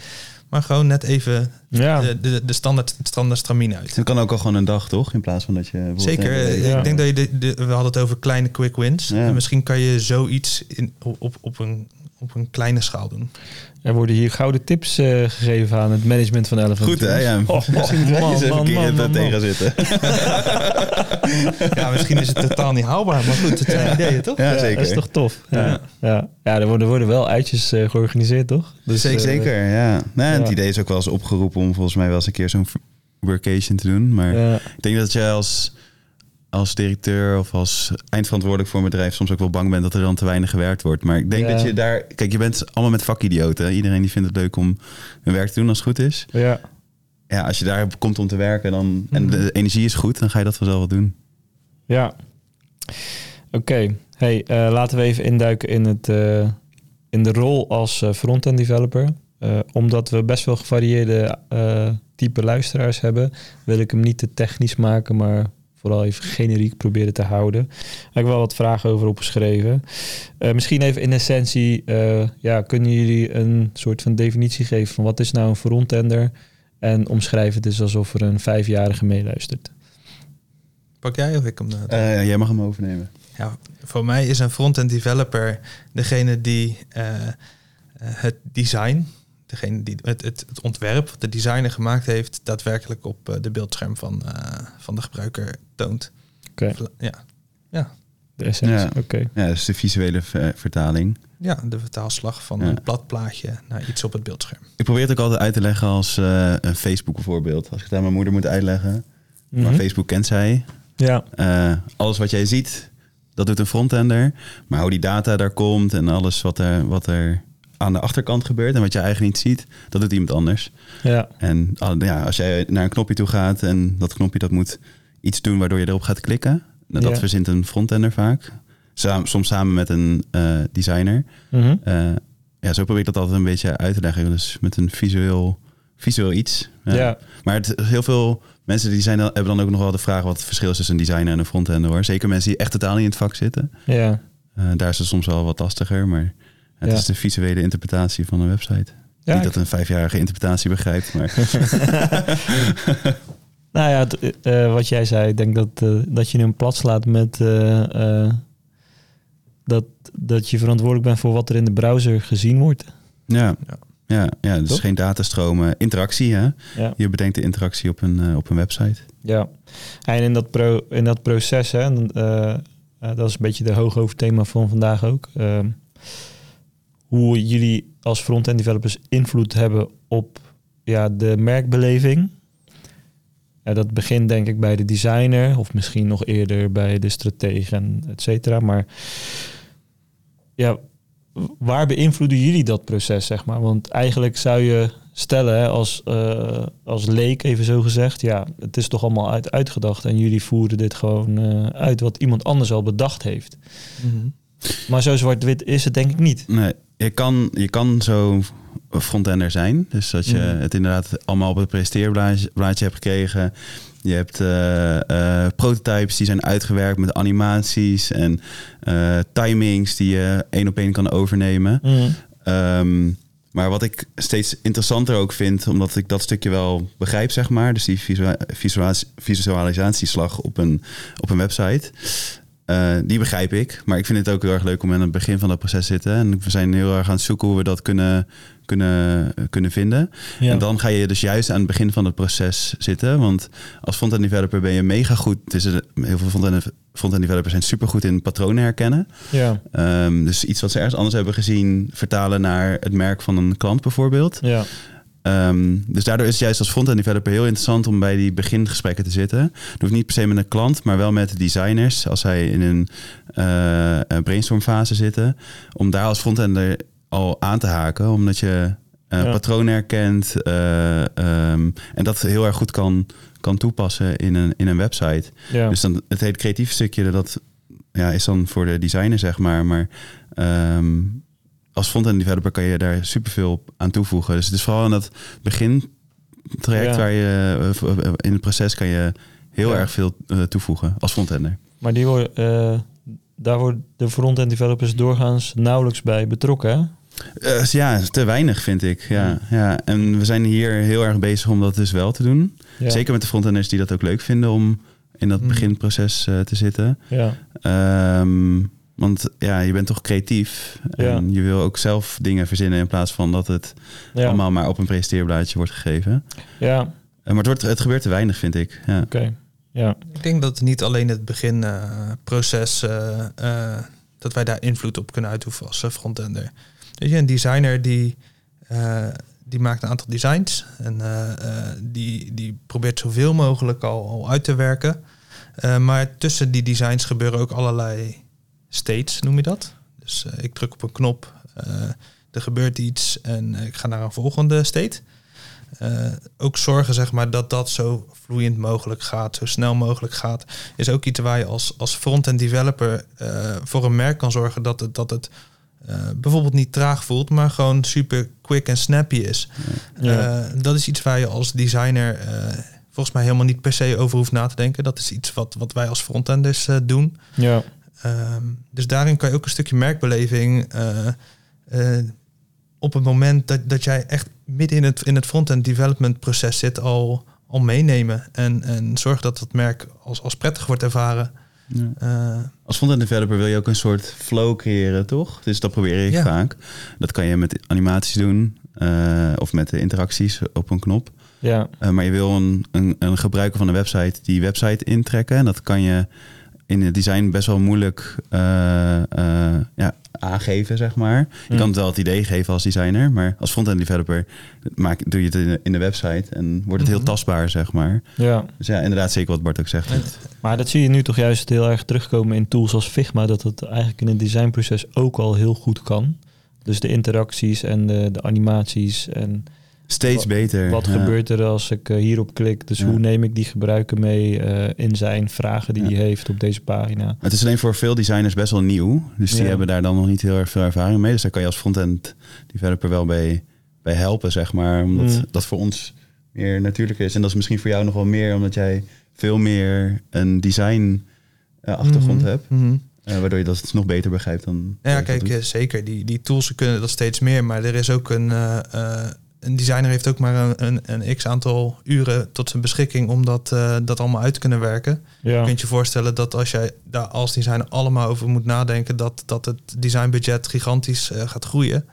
Maar gewoon net even ja, de, de, de standaard, standaard stramine uit. Het kan ook al gewoon een dag, toch? In plaats van dat je... bijvoorbeeld Zeker. Ja. Ik denk dat je de, de- we hadden het over kleine quick wins. Ja. En misschien kan je zoiets in, op, op, een, op een kleine schaal doen. er worden hier gouden tips eh, gegeven aan het management van Elephant. Goed, hè? Ja. Oh, Misschien man, eens even man, een keer man, het man, man. tegen zitten. Ja, misschien is het totaal niet haalbaar. Maar goed, het zijn ideeën, toch? Ja, Ja, zeker. Dat is toch tof. Ja, Ja. ja. ja. er, worden, er worden wel uitjes eh, georganiseerd, toch? Dus, zeker, eh, zeker, ja. Nou, en Het idee is ook wel eens opgeroepen om volgens mij wel eens een keer zo'n workation te doen. Maar ja. ik denk dat je als, als directeur of als eindverantwoordelijk voor een bedrijf soms ook wel bang bent dat er dan te weinig gewerkt wordt. Maar ik denk Ja. dat je daar... Kijk, je bent allemaal met vakidioten. Iedereen die vindt het leuk om hun werk te doen als het goed is. ja. Ja, als je daar komt om te werken dan, en Mhm. de energie is goed, dan ga je dat vanzelf wel doen. Ja. Oké. Hey, eh, laten we even induiken in, het, eh, in de rol als eh, front-end developer. Omdat we best wel gevarieerde type luisteraars hebben, wil ik hem niet te technisch maken, maar vooral even generiek proberen te houden. Daar heb ik wel wat vragen over opgeschreven. Eh, misschien even in essentie, eh, ja, kunnen jullie een soort van definitie geven van wat is nou een frontender? En omschrijf het dus alsof er een vijfjarige meeluistert. Pak jij of ik hem? eh, jij mag hem overnemen. Ja, voor mij is een front-end developer degene die het design, degene die het, het, het ontwerp, wat de designer gemaakt heeft, daadwerkelijk op eh, de beeldscherm van, eh, van de gebruiker toont. Oké. Ja. De essentie, Ja. oké. Ja, dus de visuele ver- vertaling. ja, de vertaalslag van Ja. een plat plaatje naar iets op het beeldscherm. Ik probeer het ook altijd uit te leggen als eh, een Facebook bijvoorbeeld. Als ik het aan mijn moeder moet uitleggen. Maar Mhm. Facebook kent zij. Ja, Eh, alles wat jij ziet, dat doet een frontender. Maar hoe die data daar komt en alles wat er, wat er aan de achterkant gebeurt en wat je eigenlijk niet ziet, dat doet iemand anders. ja, En al- ja, als jij naar een knopje toe gaat en dat knopje dat moet iets doen waardoor je erop gaat klikken, nou, dat Ja. verzint een frontender vaak. Samen, soms samen met een eh, designer. Eh, ja, zo probeer ik dat altijd een beetje uit te leggen. Dus met een visueel, visueel iets. ja. Maar het, heel veel mensen die zijn dan, hebben dan ook nog wel de vraag wat het verschil is tussen een designer en een frontender hoor. Zeker mensen die echt totaal niet in het vak zitten. ja. Eh, daar is het soms wel wat lastiger, maar het Ja. is de visuele interpretatie van een website. Ja, niet ik- dat een vijfjarige interpretatie begrijpt, maar Nou ja, eh, wat jij zei, ik denk dat, eh, dat je hem plat slaat met eh, eh, dat, dat je verantwoordelijk bent voor wat er in de browser gezien wordt. ja. Ja. Ja, ja, dus Toch? geen datastromen. Interactie, hè? Ja. Je bedenkt de interactie op een, op een website. ja. En in dat, pro, in dat proces, hè, dat is een beetje de hooghoofdthema van vandaag ook. Hoe jullie als front-end developers invloed hebben op ja, de merkbeleving. Ja, dat begint denk ik bij de designer, of misschien nog eerder bij de stratege en et cetera. Maar ja, waar beïnvloeden jullie dat proces, zeg maar? Want eigenlijk zou je stellen, als, eh, als leek even zo gezegd, ja, het is toch allemaal uit, uitgedacht en jullie voeren dit gewoon eh, uit wat iemand anders al bedacht heeft. Maar zo zwart-wit is het denk ik niet. Nee, je kan, je kan zo frontender zijn. Dus dat je Mhm. het inderdaad allemaal op het presenteerblaadje blaadje hebt gekregen. Je hebt eh, eh, prototypes die zijn uitgewerkt met animaties en eh, timings die je één op één kan overnemen. Ehm, Maar wat ik steeds interessanter ook vind, omdat ik dat stukje wel begrijp, zeg maar. Dus die visua- visualis- visualisatieslag op een, op een website. Eh, die begrijp ik. Maar ik vind het ook heel erg leuk om aan het begin van dat proces te zitten. En we zijn heel erg aan het zoeken hoe we dat kunnen, kunnen, kunnen vinden. Ja. En dan ga je dus juist aan het begin van het proces zitten. Want als front-end developer ben je mega goed. Het is een- heel veel front-end developers zijn supergoed in patronen herkennen. ja, Ehm, dus iets wat ze ergens anders hebben gezien, vertalen naar het merk van een klant bijvoorbeeld. ja, Ehm, dus daardoor is het juist als front-end developer heel interessant om bij die begingesprekken te zitten. Het hoeft niet per se met een klant, maar wel met designers als zij in een eh, brainstormfase zitten. Om daar als frontender al aan te haken, omdat je Ja. patronen herkent eh, ehm, en dat heel erg goed kan, kan toepassen in een, in een website. ja. Dus dan het hele creatieve stukje, dat ja, is dan voor de designer, zeg maar. Maar ehm, als front-end developer kan je daar superveel aan toevoegen. Dus het is vooral in dat begintraject Ja. waar je eh, in het proces kan je heel Ja. erg veel eh, toevoegen als frontender. Maar die worden, eh, daar worden de front-end developers doorgaans nauwelijks bij betrokken. Hè? Ja, te weinig vind ik. Ja, ja. En we zijn hier heel erg bezig om dat dus wel te doen. Ja. Zeker met de frontenders die dat ook leuk vinden om in dat Mm. beginproces te zitten. Ja, Ehm, want ja, je bent toch creatief. Ja. En je wil ook zelf dingen verzinnen in plaats van dat het ja, allemaal maar op een presenteerblaadje wordt gegeven. ja Eh, maar het, wordt, het gebeurt te weinig, vind ik. Ja. oké. Ja, Ik denk dat niet alleen het beginproces, eh, dat wij daar invloed op kunnen uitoefenen als eh, frontender. Weet je, een designer die, eh, die maakt een aantal designs en eh, eh, die, die probeert zoveel mogelijk al, al uit te werken. Eh, maar tussen die designs gebeuren ook allerlei states, noem je dat. Dus eh, ik druk op een knop, eh, er gebeurt iets en ik ga naar een volgende state. Eh, ook zorgen zeg maar, dat dat zo vloeiend mogelijk gaat, zo snel mogelijk gaat, is ook iets waar je als, als front-end developer eh, voor een merk kan zorgen dat het, dat het eh, bijvoorbeeld niet traag voelt, maar gewoon super quick en snappy is. Ja. Eh, dat is iets waar je als designer eh, volgens mij helemaal niet per se over hoeft na te denken. Dat is iets wat, wat wij als frontenders eh, doen. ja, Ehm, dus daarin kan je ook een stukje merkbeleving eh, eh, op het moment dat, dat jij echt midden in het, in het front-end development proces zit al, al meenemen. En, en zorg dat het merk als, als prettig wordt ervaren. Ja. Eh, Als front-end developer wil je ook een soort flow creëren, toch? Dus dat probeer ik Ja. vaak. Dat kan je met animaties doen eh, of met de interacties op een knop. ja, Eh, maar je wil een, een, een gebruiker van een website die website intrekken. En dat kan je in het design best wel moeilijk eh, eh, ja, aangeven, zeg maar. Je Mm. kan het wel het idee geven als designer, maar als front-end developer maak, doe je het in de, in de website en wordt het heel Mhm. tastbaar, zeg maar. ja. Dus ja, inderdaad, zeker wat Bart ook zegt. Maar dat zie je nu toch juist heel erg terugkomen in tools als Figma, dat het eigenlijk in het designproces ook al heel goed kan. Dus de interacties en de, de animaties en Steeds Wat- beter. wat ja. gebeurt er als ik eh, hierop klik. Dus Ja. hoe neem ik die gebruiker mee eh, in zijn vragen die Ja. hij heeft op deze pagina. Het is alleen voor veel designers best wel nieuw. Dus die hebben daar dan nog niet heel erg veel ervaring mee. Dus daar kan je als front-end developer wel bij, bij helpen, zeg maar. Omdat Mm. dat voor ons meer natuurlijk is. En dat is misschien voor jou nog wel meer, omdat jij veel meer een design eh, achtergrond mhm, hebt. eh, waardoor je dat nog beter begrijpt dan. Ja, kijk, zeker. Die, die tools kunnen dat steeds meer. Maar er is ook een... een designer heeft ook maar een, een, een x-aantal uren tot zijn beschikking... om dat, eh, dat allemaal uit te kunnen werken. Ja, Je kunt je voorstellen dat als jij daar als designer allemaal over moet nadenken... dat, dat het designbudget gigantisch eh, gaat groeien.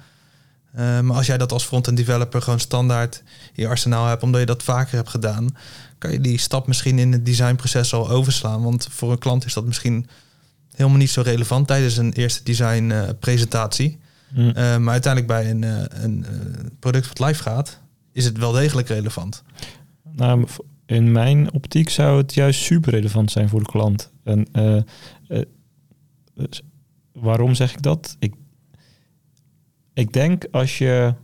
Eh, maar als jij dat als front-end developer gewoon standaard in je arsenaal hebt... omdat je dat vaker hebt gedaan... kan je die stap misschien in het designproces al overslaan. Want voor een klant is dat misschien helemaal niet zo relevant... tijdens een eerste designpresentatie. Hm. Eh, maar uiteindelijk bij een, eh, een eh, product wat live gaat... is het wel degelijk relevant. Nou, in mijn optiek zou het juist super relevant zijn voor de klant. En waarom zeg ik dat? Ik, ik denk als je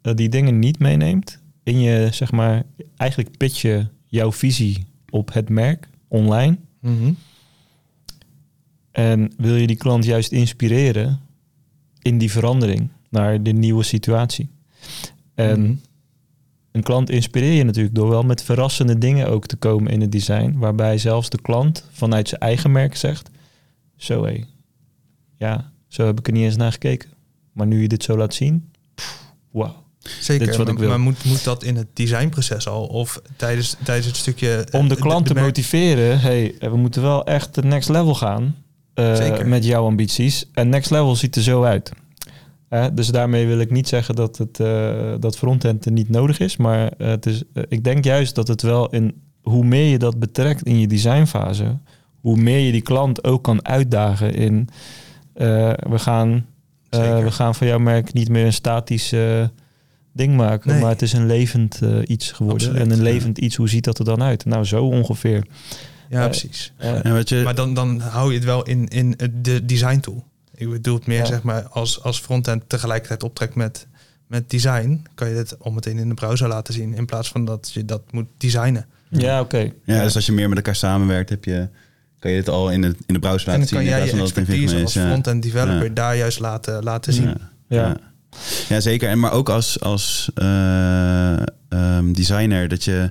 die dingen niet meeneemt in je, zeg maar, eigenlijk pitch je jouw visie op het merk online. En wil je die klant juist inspireren in die verandering naar de nieuwe situatie. En Mhm. een klant inspireer je natuurlijk door wel met verrassende dingen ook te komen in het design. Waarbij zelfs de klant vanuit zijn eigen merk zegt: Zo hé, ja, zo heb ik er niet eens naar gekeken. Maar nu je dit zo laat zien, wauw. Zeker, Dit is wat maar, ik wil. maar moet, moet dat in het designproces al? Of tijdens, tijdens het stukje... Om de eh, klant te merk- motiveren, hey, we moeten wel echt het next level gaan eh, Zeker. met jouw ambities. En next level ziet er zo uit. Eh, dus daarmee wil ik niet zeggen dat het eh, dat frontend er niet nodig is, maar eh, het is, ik denk juist dat het wel in hoe meer je dat betrekt in je designfase, hoe meer je die klant ook kan uitdagen in we gaan we gaan van jouw merk niet meer een statisch ding maken, Nee. maar het is een levend iets geworden Absoluut, en een ja. levend iets. Hoe ziet dat er dan uit? Nou, zo ongeveer. Ja, Eh, precies. Eh, En wat je, Maar dan, dan hou je het wel in, in het- de design tool. Ik bedoel het meer Ja. zeg maar als, als frontend tegelijkertijd optrekt met, met design, kan je het al meteen in de browser laten zien in plaats van dat je dat moet designen. ja, oké. ja, dus als je meer met elkaar samenwerkt, heb je, kan je het al in de, in de browser en dan laten zien. kan in jij plaats je expertise als is, ja. front-end developer Ja. daar juist laten, laten zien. Ja. Ja. Ja. Ja, zeker. En maar ook als, als eh, ehm, designer dat je...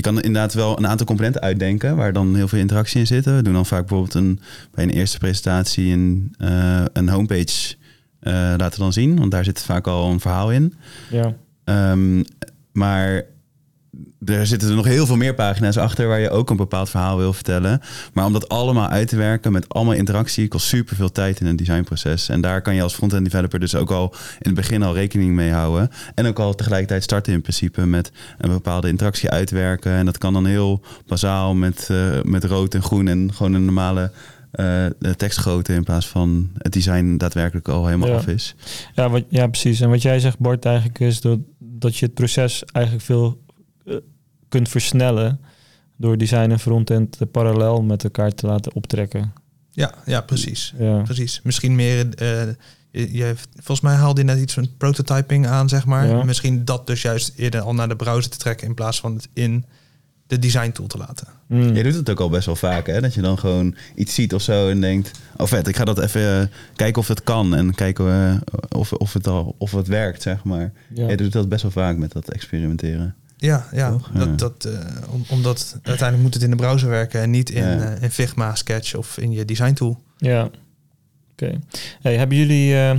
Je kan inderdaad wel een aantal componenten uitdenken waar dan heel veel interactie in zit. We doen dan vaak bijvoorbeeld een, bij een eerste presentatie een, eh, een homepage eh, laten dan zien. Want daar zit vaak al een verhaal in. Ja. Ehm, maar er zitten er nog heel veel meer pagina's achter waar je ook een bepaald verhaal wil vertellen. Maar om dat allemaal uit te werken met allemaal interactie kost super veel tijd in een designproces. En daar kan je als front-end developer dus ook al in het begin al rekening mee houden. En ook al tegelijkertijd starten in principe met een bepaalde interactie uitwerken. En dat kan dan heel bazaal met, eh, met rood en groen en gewoon een normale eh tekstgrootte in plaats van het design daadwerkelijk al helemaal Ja. af is. Ja, wat, ja, precies. En wat jij zegt, Bart, eigenlijk is dat, dat je het proces eigenlijk veel kunt versnellen door design en frontend parallel met elkaar te laten optrekken. Ja, ja, precies. Ja, Precies. Misschien meer. eh, je, je, volgens mij haalde je net iets van prototyping aan, zeg maar. Ja. Misschien dat dus juist eerder al naar de browser te trekken in plaats van het in de design tool te laten. Mm. Je doet het ook al best wel vaak, hè? Dat je dan gewoon iets ziet of zo en denkt... Oh vet, ik ga dat even eh, kijken of het kan. En kijken eh, of, of, het al, of het werkt, zeg maar. Ja. Je doet dat best wel vaak met dat experimenteren. Ja, ja, Toch? Ja. dat, dat, eh, om, omdat uiteindelijk moet het in de browser werken en niet in, Ja. eh, in Figma, Sketch of in je design tool. Ja, oké. Hey, hebben jullie eh,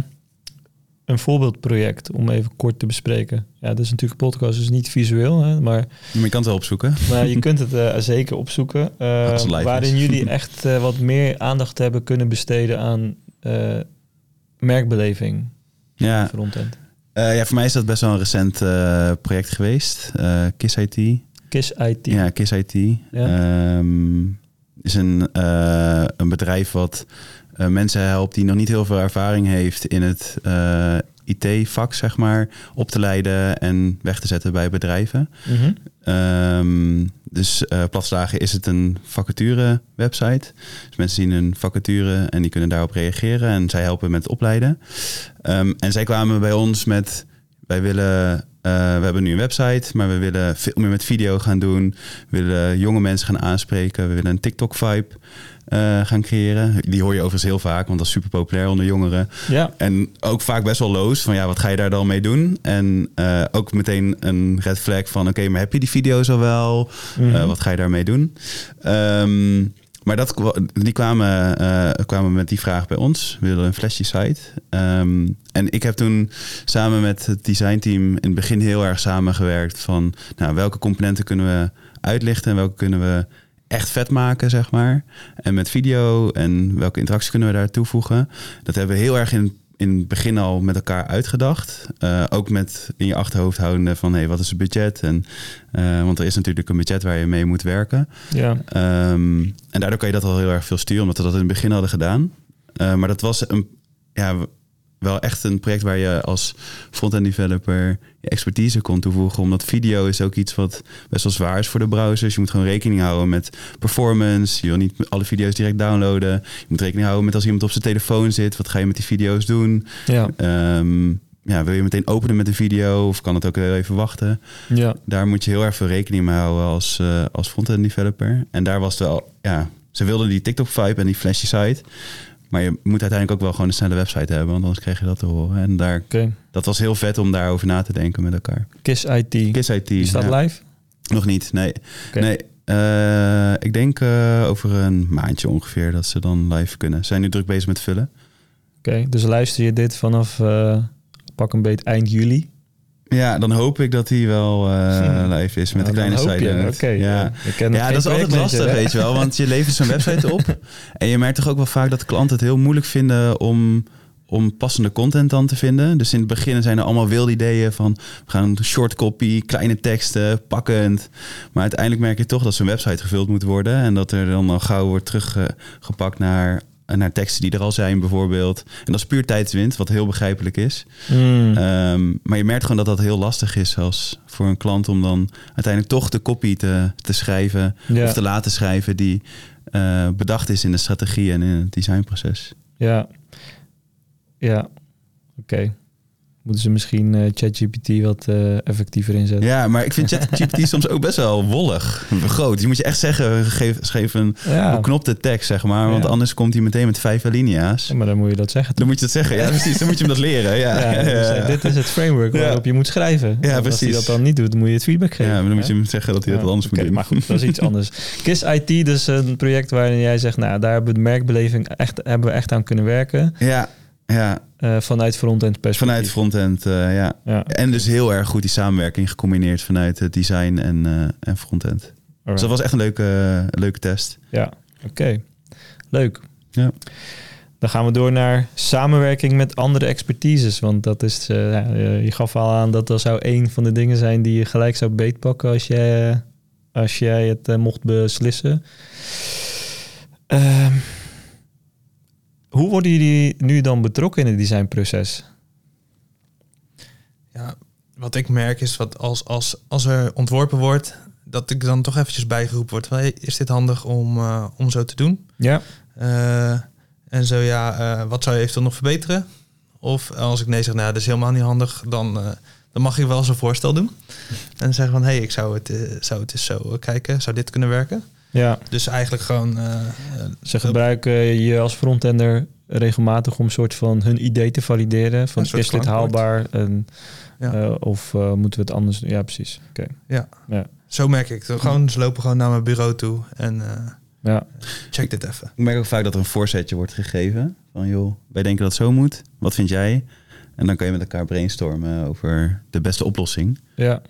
een voorbeeldproject om even kort te bespreken? Ja, dat is natuurlijk een podcast, dus niet visueel, hè, maar, Maar je kan het wel opzoeken. maar je kunt het eh, zeker opzoeken. eh, waarin is. jullie echt eh, wat meer aandacht hebben kunnen besteden aan eh, merkbeleving Ja, frontend. Eh, ja, voor mij is dat best wel een recent eh, project geweest. Eh KISS IT. KISS IT. Ja, KISS IT. Ja. Ehm, is een, een bedrijf wat mensen helpt die nog niet heel veel ervaring heeft in het IT-vak, zeg maar, op te leiden en weg te zetten bij bedrijven. Mhm. Ehm, dus eh platslagen is het een vacature website. Dus mensen zien een vacature en die kunnen daarop reageren en zij helpen met opleiden. Ehm, en zij kwamen bij ons met, wij willen, eh, we hebben nu een website, maar we willen veel meer met video gaan doen. We willen jonge mensen gaan aanspreken. We willen een TikTok vibe eh, gaan creëren. Die hoor je overigens heel vaak, want dat is super populair onder jongeren. Ja, En ook vaak best wel loos van ja, wat ga je daar dan mee doen? En eh, ook meteen een red flag van oké, maar heb je die video's al wel? Mhm. Wat ga je daarmee doen? Ehm, maar dat, die kwamen, eh, kwamen met die vraag bij ons. We willen een flashy site. Ehm, en ik heb toen samen met het designteam in het begin heel erg samengewerkt van nou, welke componenten kunnen we uitlichten en welke kunnen we echt vet maken, zeg maar. En met video en welke interacties kunnen we daar toevoegen. Dat hebben we heel erg in, in het begin al met elkaar uitgedacht. Eh, ook met in je achterhoofd houdende van hey, wat is het budget? En, eh, want er is natuurlijk een budget waar je mee moet werken. ja. Ehm, en daardoor kan je dat al heel erg veel sturen, omdat we dat in het begin hadden gedaan. Eh, maar dat was een, ja, wel echt een project waar je als front-end developer je expertise kon toevoegen. Omdat video is ook iets wat best wel zwaar is voor de browsers. Je moet gewoon rekening houden met performance. Je wil niet alle video's direct downloaden. Je moet rekening houden met als iemand op zijn telefoon zit. Wat ga je met die video's doen? Ja, Ehm, ja, wil je meteen openen met een video of kan het ook heel even wachten? ja. daar moet je heel erg veel rekening mee houden als, eh als front-end developer. En daar was het wel, ja, ze wilden die TikTok-vibe en die flashy site. Maar je moet uiteindelijk ook wel gewoon een snelle website hebben, want anders krijg je dat te horen. En daar, dat was heel vet om daarover na te denken met elkaar. KISS IT. Kiss IT. Is dat ja. live? Nog niet, nee. Nee, eh, ik denk eh, over een maandje ongeveer dat ze dan live kunnen. Ze zijn nu druk bezig met vullen. Oké, dus luister je dit vanaf eh, pak een beet eind juli. Ja, dan hoop ik dat hij wel eh, live is met de kleine side. Oké, ja. ja. Dat is altijd lastig, hè? weet je wel. Want je levert zo'n website op. En je merkt toch ook wel vaak dat klanten het heel moeilijk vinden om, om passende content dan te vinden. Dus in het begin zijn er allemaal wilde ideeën van... we gaan short copy, kleine teksten, pakkend. Maar uiteindelijk merk je toch dat zo'n website gevuld moet worden. En dat er dan al gauw wordt teruggepakt naar, naar teksten die er al zijn bijvoorbeeld. En dat is puur tijdswinst, wat heel begrijpelijk is. Mm. Ehm, maar je merkt gewoon dat dat heel lastig is als voor een klant om dan uiteindelijk toch de copy te, te schrijven Ja. of te laten schrijven die eh, bedacht is in de strategie en in het designproces. Ja. Ja. Oké. Moeten ze misschien eh, ChatGPT wat eh, effectiever inzetten? Ja, maar ik vind ChatGPT soms ook best wel wollig, groot. Je moet je echt zeggen, geef, schreef een Ja. beknopte tekst, zeg maar, want Ja. anders komt hij meteen met vijf alinea's. Ja, maar dan moet je dat zeggen. Dan moet je dat zeggen, ja precies, dan moet je hem dat leren. Ja, dus, eh, dit is het framework waarop je moet schrijven. Ja, Want Als hij precies. dat dan niet doet, dan moet je het feedback geven. Ja, maar dan moet je hem zeggen dat hij dat anders moet doen. Maar goed, dat is iets anders. KISS IT, dus een project waarin jij zegt, nou, daar hebben we de merkbeleving echt, hebben we echt aan kunnen werken. Ja, ja, eh, vanuit frontend perspectief. vanuit frontend, eh ja. Ja, En dus heel erg goed die samenwerking gecombineerd vanuit het design en, eh, en frontend. Dus alright. dat was echt een leuke, leuke test. ja. oké. Leuk. Ja. Dan gaan we door naar samenwerking met andere expertises. Want dat is, je gaf al aan dat dat zou een van de dingen zijn die je gelijk zou beetpakken als jij, als jij het mocht beslissen. Ehm, hoe worden jullie nu dan betrokken in het designproces? Ja, wat ik merk is wat als, als, als er ontworpen wordt, dat ik dan toch eventjes bijgeroepen word. Hey, is dit handig om, eh, om zo te doen? Ja, Eh, en zo ja, eh, wat zou je eventueel nog verbeteren? Of als ik nee zeg, nou dat is helemaal niet handig, dan, dan mag ik wel eens een voorstel doen. En zeggen van, hé, hey, ik zou het, zou het eens zo kijken, zou dit kunnen werken? Ja. Dus eigenlijk gewoon... eh, Ze gebruiken je als frontender regelmatig om een soort van hun idee te valideren. Van is dit haalbaar en, Ja. eh, of eh, moeten we het anders doen? Ja, precies. Oké. ja. Ja. Zo merk ik het. Gewoon, ze lopen gewoon naar mijn bureau toe en eh, Ja. check dit even. Ik merk ook vaak dat er een voorzetje wordt gegeven. Van joh, wij denken dat het zo moet. Wat vind jij? En dan kan je met elkaar brainstormen over de beste oplossing. ja.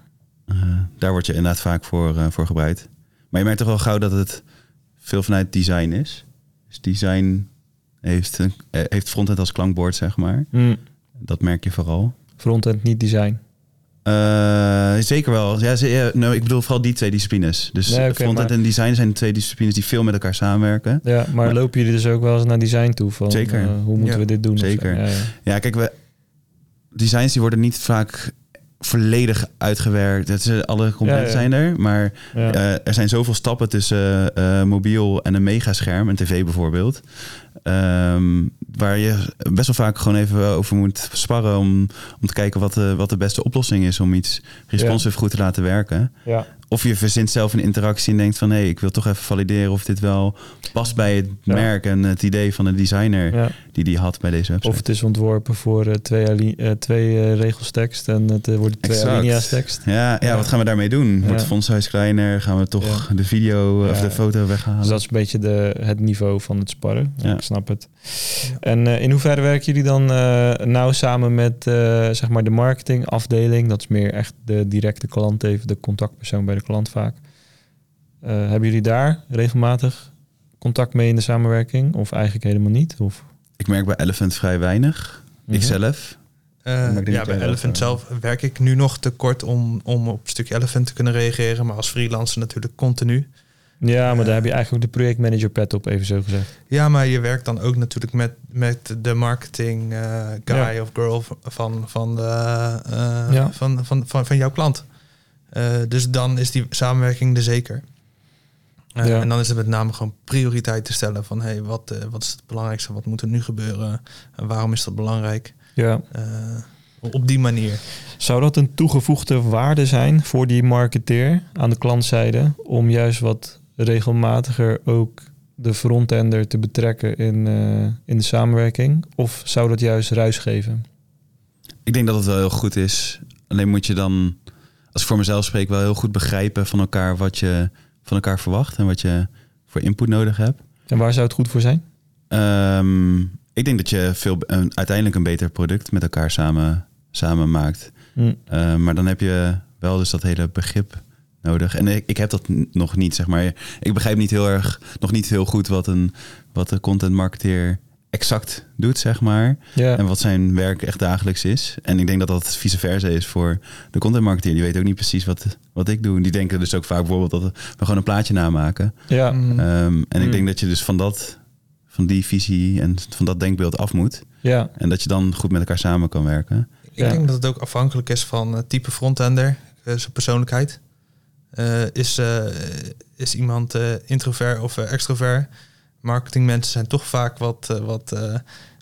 Eh, daar word je inderdaad vaak voor, eh, voor gebruikt. Maar je merkt toch wel gauw dat het veel vanuit design is. Dus design heeft, een- eh, heeft frontend als klankbord, zeg maar. Hm. Dat merk je vooral. Frontend, niet design. Eh, zeker wel. Ja, ze- ja, nou, ik bedoel vooral die twee disciplines. Dus frontend maar- en design zijn de twee disciplines die veel met elkaar samenwerken. Ja, maar, Maar- lopen jullie dus ook wel eens naar design toe? Van, Zeker. eh, hoe moeten Ja, we dit doen? zeker. Ja, kijk, we, designs die worden niet vaak volledig uitgewerkt. Het is, alle componenten Ja, ja. zijn er, maar Ja. eh, er zijn zoveel stappen tussen eh, mobiel en een megascherm, een tv bijvoorbeeld. Ehm, waar je best wel vaak gewoon even over moet sparren om, om te kijken wat de, wat de beste oplossing is om iets responsive goed te laten werken. ja. Of je verzint zelf een interactie en denkt van hé, hey, ik wil toch even valideren of dit wel past bij het Ja. merk en het idee van de designer die die had bij deze website. Of het is ontworpen voor eh, twee, eh, twee eh, regels tekst en het wordt twee alinea's tekst. Ja, ja, wat gaan we daarmee doen? Wordt Ja. het fondshuis kleiner? Gaan we toch de video of de foto weghalen? Dus dat is een beetje de, het niveau van het sparren. Ja. Ik snap het. Ja. En eh, in hoeverre werken jullie dan eh, nauw samen met eh, zeg maar de marketingafdeling? Dat is meer echt de directe klant, even de contactpersoon bij de klant vaak. Eh, hebben jullie daar regelmatig contact mee in de samenwerking? Of eigenlijk helemaal niet? Of, Ik merk bij Elephant vrij weinig. Mhm. Ikzelf. Eh, ik denk ja, bij Elephant zelf werk ik nu nog te kort om, om op een stukje Elephant te kunnen reageren. Maar als freelancer natuurlijk continu. Ja, maar Eh. daar heb je eigenlijk ook de projectmanager pet op, even zo gezegd. Ja, maar je werkt dan ook natuurlijk met, met de marketing eh, guy of girl van, van, de, eh, Ja. van, van, van, van jouw klant. Eh, dus dan is die samenwerking er zeker. Eh, Ja. En dan is het met name gewoon prioriteit te stellen van hey, wat, eh, wat is het belangrijkste, wat moet er nu gebeuren en waarom is dat belangrijk? Ja. Eh, op die manier. Zou dat een toegevoegde waarde zijn voor die marketeer aan de klantzijde om juist wat regelmatiger ook de frontender te betrekken in, eh, in de samenwerking? Of zou dat juist ruis geven? Ik denk dat het wel heel goed is. Alleen moet je dan, als ik voor mezelf spreek, wel heel goed begrijpen van elkaar wat je van elkaar verwacht en wat je voor input nodig hebt. En waar zou het goed voor zijn? Ehm, ik denk dat je veel, een, uiteindelijk een beter product met elkaar samen, samen maakt. Hm. Eh, maar dan heb je wel dus dat hele begrip nodig. En ik, ik heb dat nog niet, zeg maar. Ik begrijp niet heel erg, nog niet heel goed wat een, wat de content marketeer exact doet, zeg maar. Ja. En wat zijn werk echt dagelijks is. En ik denk dat dat vice versa is voor de content marketeer. Die weet ook niet precies wat, wat ik doe. Die denken dus ook vaak bijvoorbeeld dat we gewoon een plaatje namaken. ja. Mm. Ehm, en Mm. ik denk dat je dus van dat, van die visie en van dat denkbeeld af moet. ja. En dat je dan goed met elkaar samen kan werken. Ik Ja. denk dat het ook afhankelijk is van het type frontender, eh, zijn persoonlijkheid. Eh, is, eh, is iemand eh, introvert of extrovert? Marketingmensen zijn toch vaak wat, wat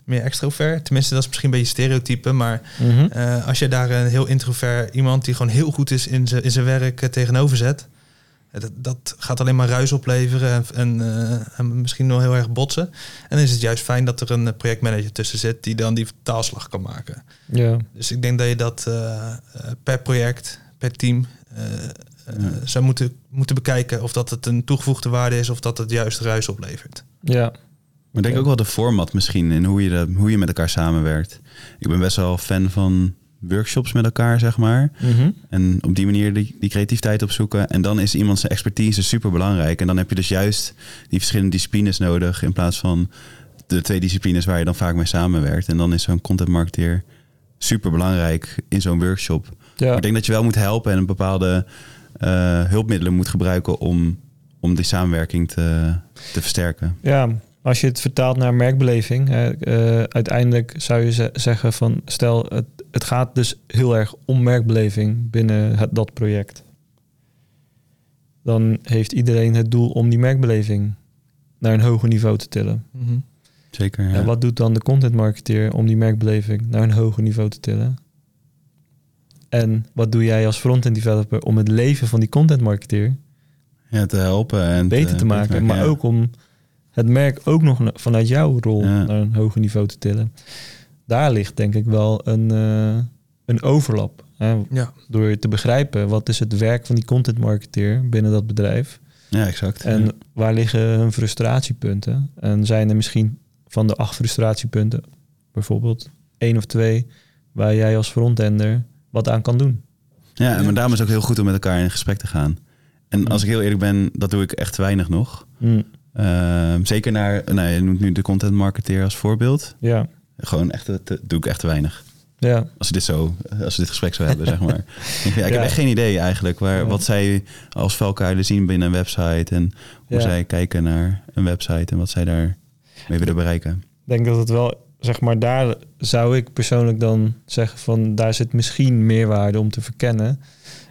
meer extrovert. Tenminste, dat is misschien een beetje stereotype. Maar Mhm. als je daar een heel introvert iemand die gewoon heel goed is in zijn in zijn werk tegenover zet, dat, dat gaat alleen maar ruis opleveren en, en, en misschien nog heel erg botsen. En dan is het juist fijn dat er een projectmanager tussen zit die dan die vertaalslag kan maken. ja. Dus ik denk dat je dat per project, per team Ja. zou moeten, moeten bekijken of dat het een toegevoegde waarde is of dat het juist ruis oplevert. ja. Maar denk ook wel de format misschien en hoe je, dat, hoe je met elkaar samenwerkt. Ik ben best wel fan van workshops met elkaar, zeg maar. Mhm. En op die manier die, die creativiteit opzoeken. En dan is iemand zijn expertise super belangrijk. En dan heb je dus juist die verschillende disciplines nodig. In plaats van de twee disciplines waar je dan vaak mee samenwerkt. En dan is zo'n content marketeer super belangrijk in zo'n workshop. Maar ja. ik denk dat je wel moet helpen en een bepaalde eh, hulpmiddelen moet gebruiken om, om die samenwerking te, te versterken. Ja, als je het vertaalt naar merkbeleving, hè, eh, uiteindelijk zou je ze- zeggen van stel het, het gaat dus heel erg om merkbeleving binnen het, dat project. Dan heeft iedereen het doel om die merkbeleving naar een hoger niveau te tillen. Zeker. Ja. En wat doet dan de content marketeer om die merkbeleving naar een hoger niveau te tillen? En wat doe jij als front-end developer om het leven van die content marketeer Ja, te helpen en beter te maken, maar ja. ook om het merk ook nog vanuit jouw rol Ja. naar een hoger niveau te tillen. Daar ligt denk ik wel een, eh, een overlap. Hè? Ja, Door te begrijpen wat is het werk van die content marketeer binnen dat bedrijf Ja, exact. en Ja. waar liggen hun frustratiepunten. En zijn er misschien van de acht frustratiepunten bijvoorbeeld één of twee waar jij als frontender wat aan kan doen. Ja, en maar daarom is het ook heel goed om met elkaar in gesprek te gaan. En als ik heel eerlijk ben, dat doe ik echt weinig nog. Mm, Ehm, zeker naar, nou, je noemt nu de content marketeer als voorbeeld. ja, Gewoon echt, te- doe ik echt weinig. ja, Als we dit zo, als we dit gesprek zo hebben, zeg maar. Ik, ja, ik Ja. heb echt geen idee eigenlijk waar, Ja. wat zij als valkuilen zien binnen een website en hoe zij kijken naar een website en wat zij daar mee willen bereiken. Ik denk dat het wel, zeg maar, daar zou ik persoonlijk dan zeggen van daar zit misschien meerwaarde om te verkennen.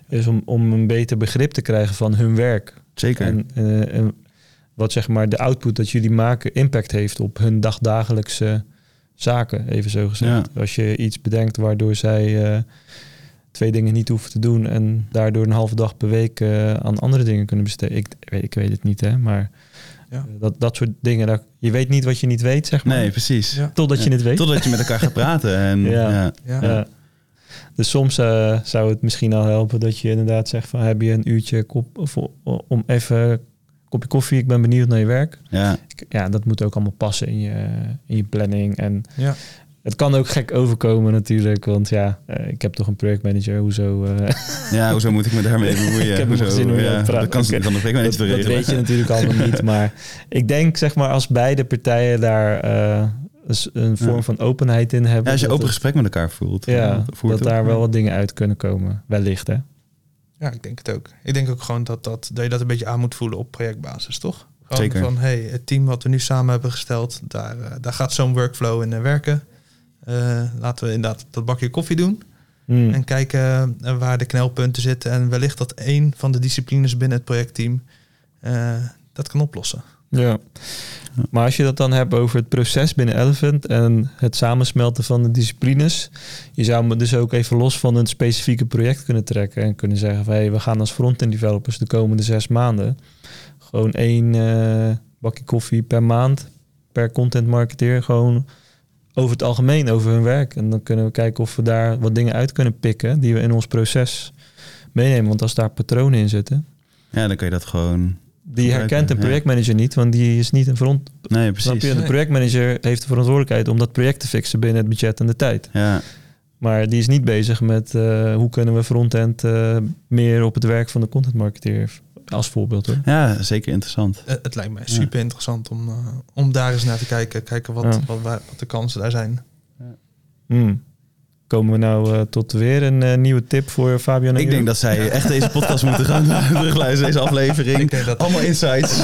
Is om, om een beter begrip te krijgen van hun werk. Zeker. En, eh, en wat zeg maar de output dat jullie maken impact heeft op hun dagdagelijkse zaken, even zo gezegd. Als je iets bedenkt waardoor zij eh, twee dingen niet hoeven te doen en daardoor een halve dag per week eh, aan andere dingen kunnen besteden. Ik, weet- ik weet het niet, hè, maar Ja. eh, dat, dat soort dingen. Dat, je weet niet wat je niet weet, zeg maar. nee, precies. Ja. Totdat je het weet. Totdat je met elkaar gaat praten. En, Ja. ja. Dus soms eh, zou het misschien al helpen dat je inderdaad zegt van heb je een uurtje kop, of, om even een kopje koffie, ik ben benieuwd naar je werk. Ja. Ja, dat moet ook allemaal passen in je, in je planning. En Ja. Het kan ook gek overkomen natuurlijk, want ja, eh, ik heb toch een projectmanager, hoezo... eh, ja, hoezo moet ik me daarmee bemoeien? Ik heb Hoezo? nog zin om ja, te praten. Dat kan, kan de projectmanager dat, dat weet je natuurlijk allemaal niet, maar ik denk zeg maar als beide partijen daar eh, een vorm Ja. van openheid in hebben. Ja, als je open het- gesprek met elkaar voelt. ja, voert dat daar wel wat dingen uit kunnen komen, wellicht hè. Ja, ik denk het ook. Ik denk ook gewoon dat, dat, dat je dat een beetje aan moet voelen op projectbasis, toch? Gewoon Zeker. van, hey, het team wat we nu samen hebben gesteld, daar, daar gaat zo'n workflow in werken. Eh, laten we inderdaad dat bakje koffie doen. Hmm. En kijken eh, waar de knelpunten zitten. En wellicht dat één van de disciplines binnen het projectteam eh, dat kan oplossen. Ja. Maar als je dat dan hebt over het proces binnen Elephant en het samensmelten van de disciplines, je zou me dus ook even los van een specifieke project kunnen trekken en kunnen zeggen van hey, we gaan als front-end developers de komende zes maanden gewoon één bakje koffie per maand per content marketeer gewoon over het algemeen over hun werk. En dan kunnen we kijken of we daar wat dingen uit kunnen pikken die we in ons proces meenemen. Want als daar patronen in zitten, Ja, dan kun je dat gewoon... die herkent een ja. projectmanager niet, want die is niet een front, Nee, Snap precies. je? De projectmanager heeft de verantwoordelijkheid om dat project te fixen binnen het budget en de tijd. Ja, Maar die is niet bezig met eh, hoe kunnen we frontend eh, meer op het werk van de content marketeer als voorbeeld hoor. Ja, zeker interessant. Eh, het lijkt mij super interessant om, eh, om daar eens naar te kijken. Kijken wat, Ja. wat, waar- wat de kansen daar zijn. Hmm. Komen we nou eh, tot weer een eh, nieuwe tip voor Fabian en Ik denk dat zij echt deze podcast moeten gaan terugluisteren, deze aflevering. Ik denk dat- Allemaal insights.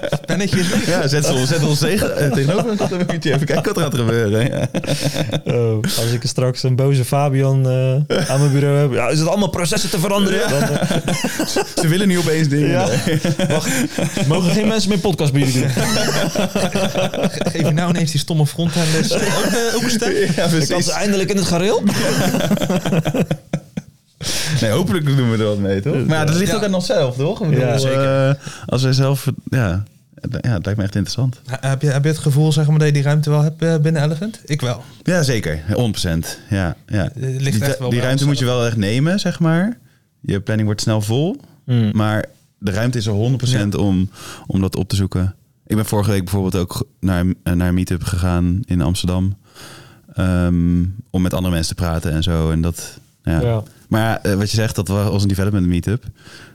Het Pennetjes. Ja, zet ons, zet ons tegen, eh, tegenover een kattenmuurtje. Even kijken wat er gaat gebeuren. Ja. Oh, als ik straks een boze Fabian eh, aan mijn bureau heb. Ja, is het allemaal processen te veranderen? Dan, eh, Ze willen nu opeens dingen. Ja. mogen geen mensen meer podcast bij jullie doen. Geef je nou ineens die stomme frontenders ook, eh, ook een stem? Ja, Ik kan ze eindelijk in het gareel. Nee, hopelijk doen we er wat mee, toch? Maar ja, dat ligt Ja. ook aan onszelf, toch? Ik bedoel, Ja, zeker. eh, als wij zelf... Ja, ja, het lijkt me echt interessant. Heb je, heb je het gevoel zeg maar, dat je die ruimte wel hebt eh, binnen Elephant? Ik wel. Ja, zeker. 100%. Ja, ja. Ligt Die, echt wel die bij ruimte moet je wel echt nemen, zeg maar. Je planning wordt snel vol. Hmm. Maar de ruimte is er 100% om, om dat op te zoeken. Ik ben vorige week bijvoorbeeld ook naar, naar een meetup gegaan in Amsterdam. ehm, om met andere mensen te praten en zo. En dat, ja. Ja. Maar eh, wat je zegt, dat was een development meetup.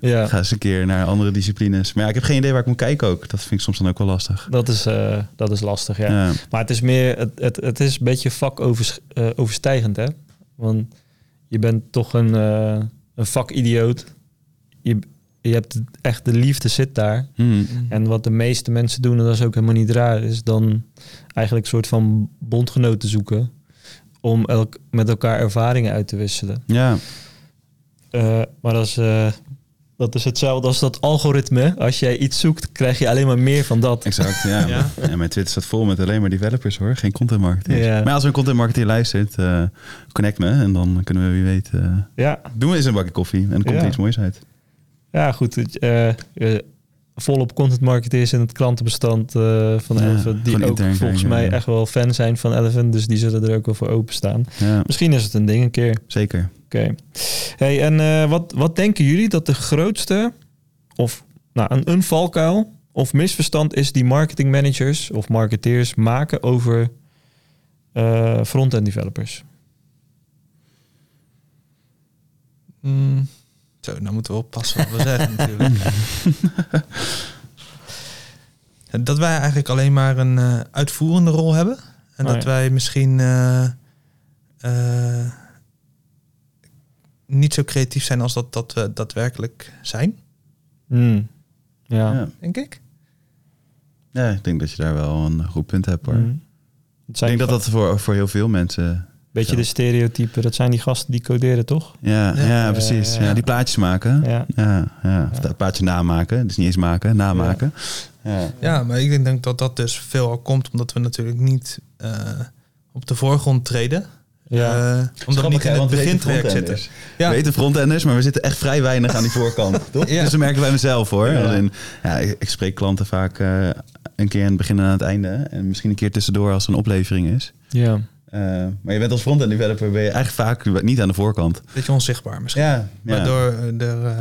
ja, Ga eens een keer naar andere disciplines. Maar ja, ik heb geen idee waar ik moet kijken ook. Dat vind ik soms dan ook wel lastig. dat is, eh, dat is lastig, ja. Ja. Maar het is meer, het, het, het is een beetje vakoverstijgend, hè? Want je bent toch een, eh een vakidioot. Je, je hebt echt de liefde zit daar. Hmm. En wat de meeste mensen doen, en dat is ook helemaal niet raar, is dan eigenlijk een soort van bondgenoten zoeken. Om elk, met elkaar ervaringen uit te wisselen. ja. Eh, maar dat is, eh, dat is hetzelfde als dat algoritme. Als jij iets zoekt, krijg je alleen maar meer van dat. Exact, ja. Ja. ja. mijn Twitter staat vol met alleen maar developers hoor, geen content marketeers. Ja. Maar als er een content marketeer luistert, eh, connect me en dan kunnen we wie weet... eh, Ja, doen we eens een bakje koffie en dan komt Ja. er iets moois uit. ja goed. Volop content marketeers in het klantenbestand eh, van Ja, Elephant. Die ook intern volgens kijken, mij ja. echt wel fan zijn van Elephant. Dus die zullen er ook wel voor openstaan. Ja, Misschien is het een ding een keer. zeker. Oké. Hey, en eh, wat, wat denken jullie dat de grootste of nou, een, een valkuil of misverstand is die marketing managers of marketeers maken over eh front-end developers? Mm. Zo, nou moeten we oppassen wat we zeggen natuurlijk. dat wij eigenlijk alleen maar een eh, uitvoerende rol hebben. En Oh, dat ja. wij misschien eh, eh, niet zo creatief zijn als dat, dat we daadwerkelijk zijn, Hmm. Ja. Ja. denk ik. ja, ik denk dat je daar wel een goed punt hebt hoor. Hmm. Ik denk dat dat voor, voor heel veel mensen... beetje zo. de stereotypen. Dat zijn die gasten die coderen, toch? Ja, ja, Ja. precies. Ja, ja. Ja, die plaatjes maken. Ja. Ja, ja. Of dat plaatje namaken. Dus niet eens maken, namaken. Ja. Ja, maar ik denk dat dat dus veelal komt omdat we natuurlijk niet eh, op de voorgrond treden. Ja. Eh, omdat we niet in het begintraject zitten. Ja. We weten frontenders, maar we zitten echt vrij weinig aan die voorkant. toch? Ja. Dus dat merken wij mezelf hoor. Ja. Als in, ja, ik, ik spreek klanten vaak eh, een keer aan het begin en aan het einde. En misschien een keer tussendoor als er een oplevering is. ja. Eh, maar je bent als frontend developer ben je eigenlijk vaak niet aan de voorkant. Beetje onzichtbaar misschien. Ja, ja. Waardoor eh, er eh,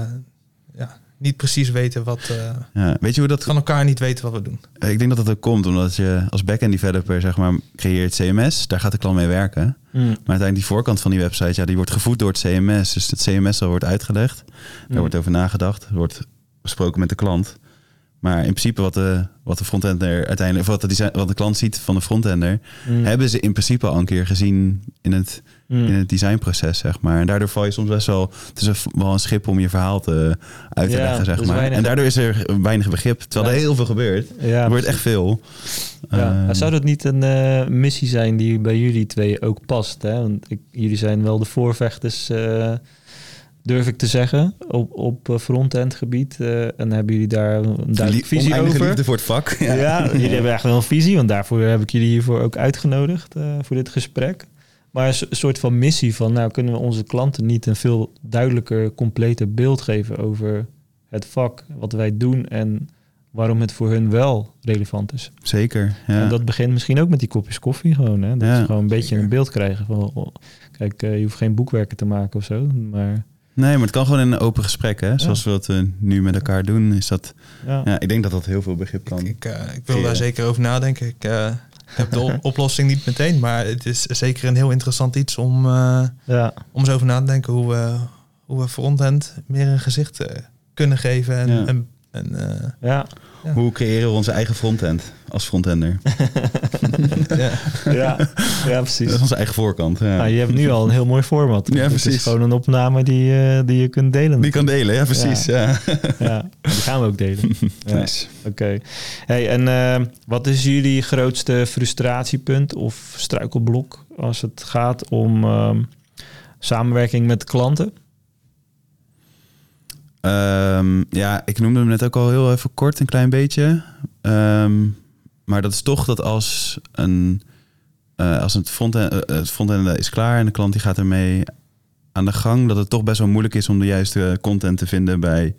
ja, niet precies weten wat... eh, ja. Weet je hoe dat van elkaar niet weten wat we doen. Ik denk dat dat ook komt omdat je als backend developer zeg maar creëert CMS, daar gaat de klant mee werken. Hmm. Maar uiteindelijk die voorkant van die website, ja, die wordt gevoed door het CMS. Dus het CMS al wordt uitgelegd, daar Hmm. wordt over nagedacht, er wordt besproken met de klant. Maar in principe wat de, wat de frontender uiteindelijk, of wat de, design, wat de klant ziet van de frontender, Hmm. hebben ze in principe al een keer gezien in het, Hmm. in het designproces, zeg maar. En daardoor val je soms best wel, het is een- wel een schip om je verhaal te, uit te Ja, leggen, zeg dus maar. weinig- En daardoor is er weinig begrip, terwijl Ja. er heel veel gebeurt. Ja, er wordt echt veel. Ja. Ehm, Zou dat niet een eh, missie zijn die bij jullie twee ook past? Hè? Want ik, jullie zijn wel de voorvechters, eh, durf ik te zeggen, op, op eh, front-end gebied. eh, en hebben jullie daar een duidelijke visie over? liefde voor het vak. Ja. jullie hebben echt wel een visie, want daarvoor heb ik jullie hiervoor ook uitgenodigd eh, voor dit gesprek. Maar een so- soort van missie van, nou kunnen we onze klanten niet een veel duidelijker, completer beeld geven over het vak, wat wij doen en waarom het voor hun wel relevant is. Zeker. Ja. En dat begint misschien ook met die kopjes koffie gewoon. Hè? Dat Ja, ze gewoon een beetje een beeld krijgen van... oh, kijk, je hoeft geen boekwerken te maken of zo. Maar Nee, maar het kan gewoon in een open gesprek, hè? Zoals we wat we nu met elkaar doen. Is dat, ja, ja, ik denk dat dat heel veel begrip kan. Ik, eh, ik wil daar zeker over nadenken. Ik, eh, heb de op- oplossing niet meteen, maar het is zeker een heel interessant iets om, eh, Ja, om eens over na te denken hoe we, hoe we frontend meer een gezicht eh, kunnen geven. En, Ja. en, en, eh, ja, Ja. Hoe creëren we onze eigen frontend als frontender? ja. ja, ja, Dat precies. is onze eigen voorkant. Ja. Nou, je hebt nu al een heel mooi format. Ja, Het is precies. gewoon een opname die, eh, die je kunt delen. Die kan delen, ja precies. Ja. Ja, die gaan we ook delen. Ja. Nice. Oké. Hey, en eh, wat is jullie grootste frustratiepunt of struikelblok als het gaat om ehm, samenwerking met klanten? Ehm, ja, ik noemde hem net ook al heel even kort, een klein beetje. Ehm, maar dat is toch dat als een eh, als het frontend, eh, het frontend is klaar en de klant die gaat ermee aan de gang, dat het toch best wel moeilijk is om de juiste content te vinden bij,